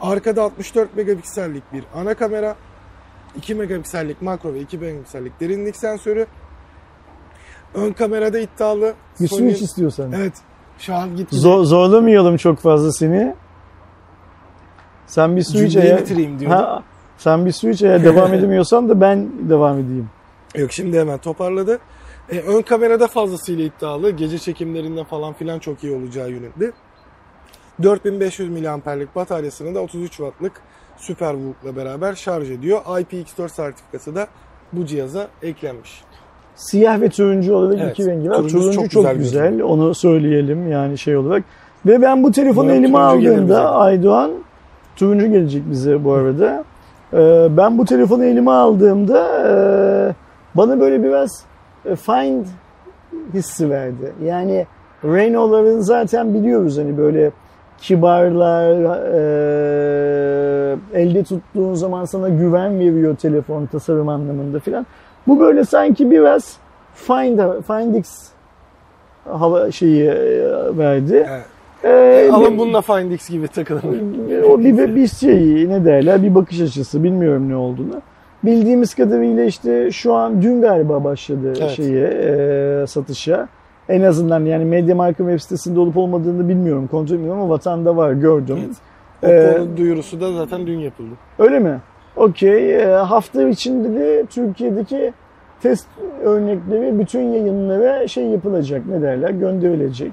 Arkada 64 megapiksellik bir ana kamera. 2 megapiksellik makro ve 2 megapiksellik derinlik sensörü. Ön kamerada iddialı. Bir Sony- switch istiyorsan. Evet. Şu an gitti. Zor, zorlamayalım çok fazla seni. Sen bir eğer, bitireyim diyordum. Ha, sen bir eğer *laughs* devam edemiyorsan da ben devam edeyim. Yok şimdi hemen toparladı. E, ön kamerada fazlasıyla iddialı. Gece çekimlerinde falan filan çok iyi olacağı yönünde. 4500 mAh'lik bataryasını da 33 Watt'lık SuperVOOC'la beraber şarj ediyor. IPX4 sertifikası da bu cihaza eklenmiş. Siyah ve turuncu olarak Evet, iki rengi var. Turuncu çok, çok güzel güzel. Onu söyleyelim yani şey olarak. Ve ben bu telefonu elime aldığımda Aydoğan turuncu gelecek bize bu arada. Ee, ben bu telefonu elime aldığımda e, bana böyle biraz e, Find hissi verdi. Yani Renault'ların zaten biliyoruz hani böyle kibarlar, e, elde tuttuğun zaman sana güven veriyor telefon tasarım anlamında filan. Bu böyle sanki biraz Find, Find X hava şeyi verdi. Evet. Ee, Alın bununla Find X gibi takılın. *laughs* o bir, bir şey ne derler bir bakış açısı bilmiyorum ne olduğunu. Bildiğimiz kadarıyla işte şu an dün galiba başladı Evet. şeye e, satışa. En azından yani Mediamarkt'ın web sitesinde olup olmadığını bilmiyorum kontrol etmiyorum ama vatanda var gördüm. Evet. Ee, duyurusu da zaten dün yapıldı. Öyle mi? Okey. Ee, hafta içinde de Türkiye'deki test örnekleri bütün yayınlara şey yapılacak ne derler gönderilecek.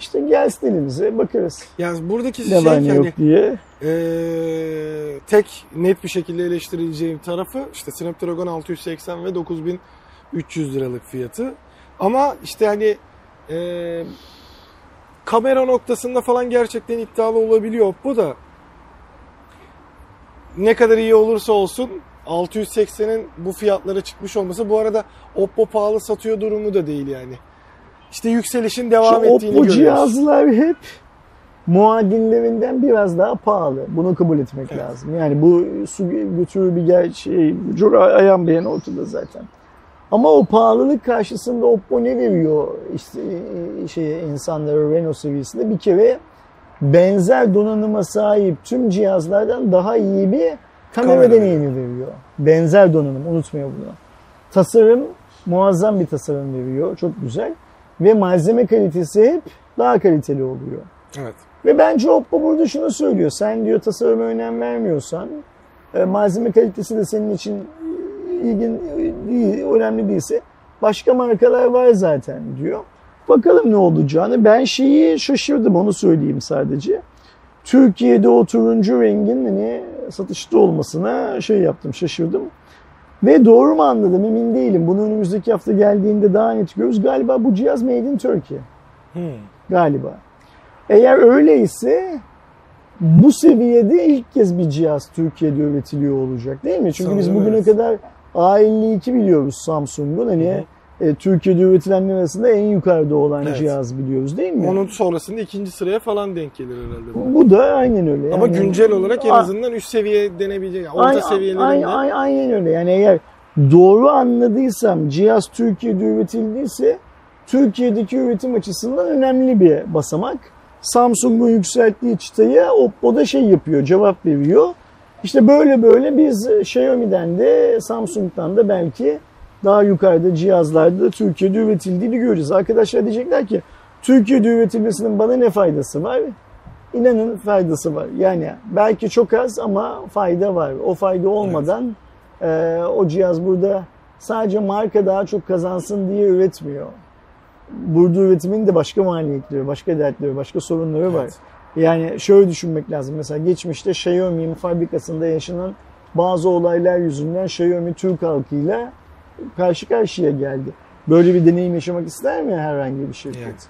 İşte gelsin elimize bakarız Yani buradaki ne şey var ne hani yok diye. eee, tek net bir şekilde eleştirileceğim tarafı işte Snapdragon 680 ve 9300 liralık fiyatı. Ama işte hani eee, kamera noktasında falan gerçekten iddialı olabiliyor Oppo da. Ne kadar iyi olursa olsun 680'in bu fiyatlara çıkmış olması bu arada Oppo pahalı satıyor durumu da değil yani. İşte yükselişin devam Şu ettiğini Oppo görüyoruz. cihazlar hep muadillerinden biraz daha pahalı. Bunu kabul etmek Evet. lazım. Yani bu su götürü bir gerçeği, çok ayan beyan ortada zaten. Ama o pahalılık karşısında Oppo ne veriyor işte e, şey insanlara Renault seviyesinde bir kere benzer donanıma sahip tüm cihazlardan daha iyi bir kamera, Kamera deneyimi veriyor. Benzer donanım unutmayın bunu. Tasarım muazzam bir tasarım veriyor. Çok güzel. Ve malzeme kalitesi hep daha kaliteli oluyor. Evet. Ve bence Oppo burada şunu söylüyor. Sen diyor tasarıma önem vermiyorsan, e, malzeme kalitesi de senin için ilgin değil, önemli değilse başka markalar var zaten diyor. Bakalım ne olacağını. Ben şeyi şaşırdım onu söyleyeyim sadece. Türkiye'de o turuncu rengin hani satışta olmasına şey yaptım şaşırdım. Ve doğru mu anladım emin değilim. Bunu önümüzdeki hafta geldiğinde daha net görürüz. Galiba bu cihaz Made in Turkey. Hmm. Galiba. Eğer öyleyse bu seviyede ilk kez bir cihaz Türkiye'de üretiliyor olacak değil mi? Çünkü biz Sanırım bugüne evet. kadar A52 biliyoruz Samsung'un. Hani e, Türkiye'de üretilenler arasında en yukarıda olan Evet. cihaz biliyoruz değil mi? Onun sonrasında ikinci sıraya falan denk gelir herhalde. bu. Da aynen öyle. Ama Yani- güncel olarak en azından üst seviye denebilecek. Yani orta seviyelerinde. aynen, aynen, aynen öyle. Yani eğer doğru anladıysam cihaz Türkiye'de üretildiyse Türkiye'deki üretim açısından önemli bir basamak. Samsung'un yükselttiği çıtaya Oppo da şey yapıyor, cevap veriyor. İşte böyle böyle biz Xiaomi'den de Samsung'dan da belki daha yukarıda cihazlarda Türkiye'de üretildiğini göreceğiz. Arkadaşlar diyecekler ki Türkiye'de üretilmesinin bana ne faydası var? İnanın faydası var. Yani belki çok az ama fayda var. O fayda olmadan e, o cihaz burada sadece marka daha çok kazansın diye üretmiyor. Burada üretimin de başka maliyetleri, başka dertleri, başka sorunları var. Evet. Yani şöyle düşünmek lazım. Mesela geçmişte Xiaomi'nin fabrikasında yaşanan bazı olaylar yüzünden Xiaomi Türk halkıyla karşı karşıya geldi. Böyle bir deneyim yaşamak ister mi herhangi bir şirket? Evet.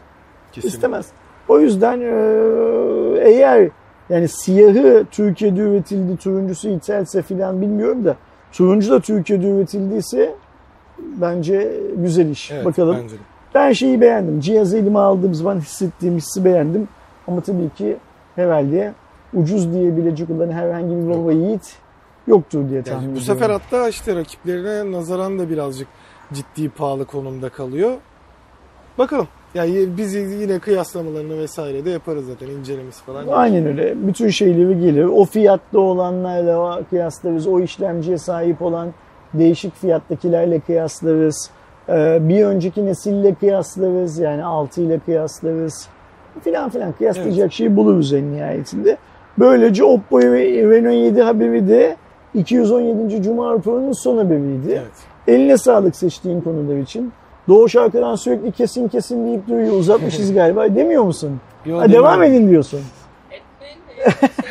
Kesinlikle. İstemez. O yüzden eee, eğer yani siyahı Türkiye'de üretildi, turuncusu ithelse filan bilmiyorum da turuncu da Türkiye'de üretildiyse bence güzel iş. Evet, Bakalım. Bence de. Ben şeyi beğendim. Cihazı elime aldığım zaman hissettiğim hissi beğendim. Ama tabii ki herhalde ucuz diyebilecek olan herhangi bir baba yiğit yoktur diye tahmin Yani bu sefer hatta işte rakiplerine nazaran da birazcık ciddi pahalı konumda kalıyor. Bakalım. Yani biz yine kıyaslamalarını vesaire de yaparız zaten incelemesi falan. Aynen öyle. Bütün şeyleri gelir. O fiyatta olanlarla kıyaslarız. O işlemciye sahip olan değişik fiyattakilerle kıyaslarız. Ee, Bir önceki nesille kıyaslarız. Yani 6 ile kıyaslarız. Filan filan kıyaslayacak şeyi buluruz en nihayetinde. Böylece Oppo ve Reno 7 haberi de 217. Cuma raporunun son haberiydi. Evet. Eline sağlık seçtiğin konular için. Doğuş arkadan sürekli kesin kesin deyip duruyor. Uzatmışız *laughs* galiba. Demiyor musun? Yo, Ha, devam edin diyorsun. *laughs*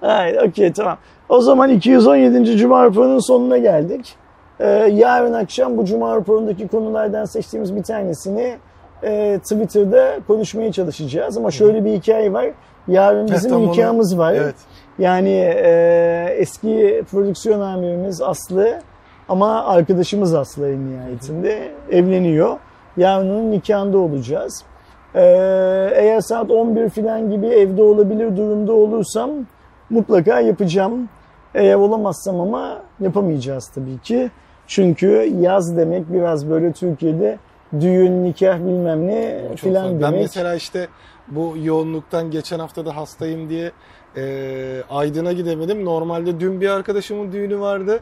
Hayır, okey tamam. O zaman 217. Cuma raporunun sonuna geldik. Ee, yarın akşam bu Cuma raporundaki konulardan seçtiğimiz bir tanesini e, Twitter'da konuşmaya çalışacağız. Ama şöyle bir hikaye var. Yarın bizim nikahımız var. Evet. Yani e, eski prodüksiyon amirimiz Aslı ama arkadaşımız Aslı en nihayetinde evleniyor. Yarın onun nikahında olacağız. E, eğer saat 11 falan gibi evde olabilir durumda olursam mutlaka yapacağım. Eğer olamazsam ama yapamayacağız tabii ki. Çünkü yaz demek biraz böyle Türkiye'de düğün, nikah bilmem ne filan demek. Ben mesela işte bu yoğunluktan geçen hafta da hastayım diye e, Aydın'a gidemedim. Normalde dün bir arkadaşımın düğünü vardı.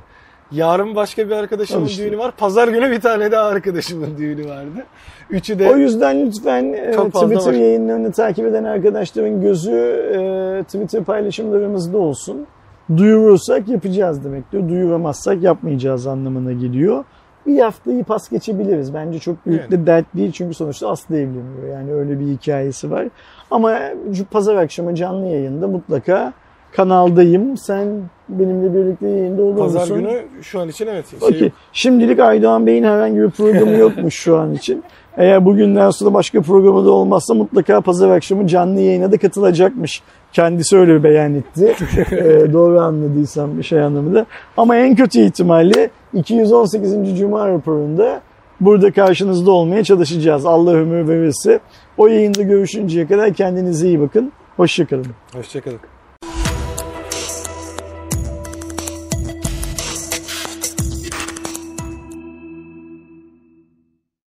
Yarın başka bir arkadaşımın işte. düğünü var. Pazar günü bir tane daha arkadaşımın düğünü vardı. Üçü de O yüzden lütfen e, Çok Twitter var. yayınlarını takip eden arkadaşların gözü e, Twitter paylaşımlarımızda olsun. Duyurursak yapacağız demektir. Duyuramazsak yapmayacağız anlamına geliyor. Bir haftayı pas geçebiliriz. Bence çok büyük Yani. de dert değil çünkü sonuçta Aslı evleniyor. Yani öyle bir hikayesi var. Ama pazar akşamı canlı yayında mutlaka kanaldayım. Sen benimle birlikte yayında olur pazar musun? günü şu an için evet. Şey yok. Şimdilik Aydoğan Bey'in herhangi bir programı yokmuş şu an için. Eğer bugünden sonra başka programı da olmazsa mutlaka pazar akşamı canlı yayına da katılacakmış. Kendisi öyle beyan etti. *laughs* Ee, doğru anladıysam bir şey anlamında. Ama en kötü ihtimalle 218. Cuma raporunda burada karşınızda olmaya çalışacağız. Allah ömür verirse. O yayında görüşünceye kadar kendinize iyi bakın. Hoşçakalın. Hoşçakalın.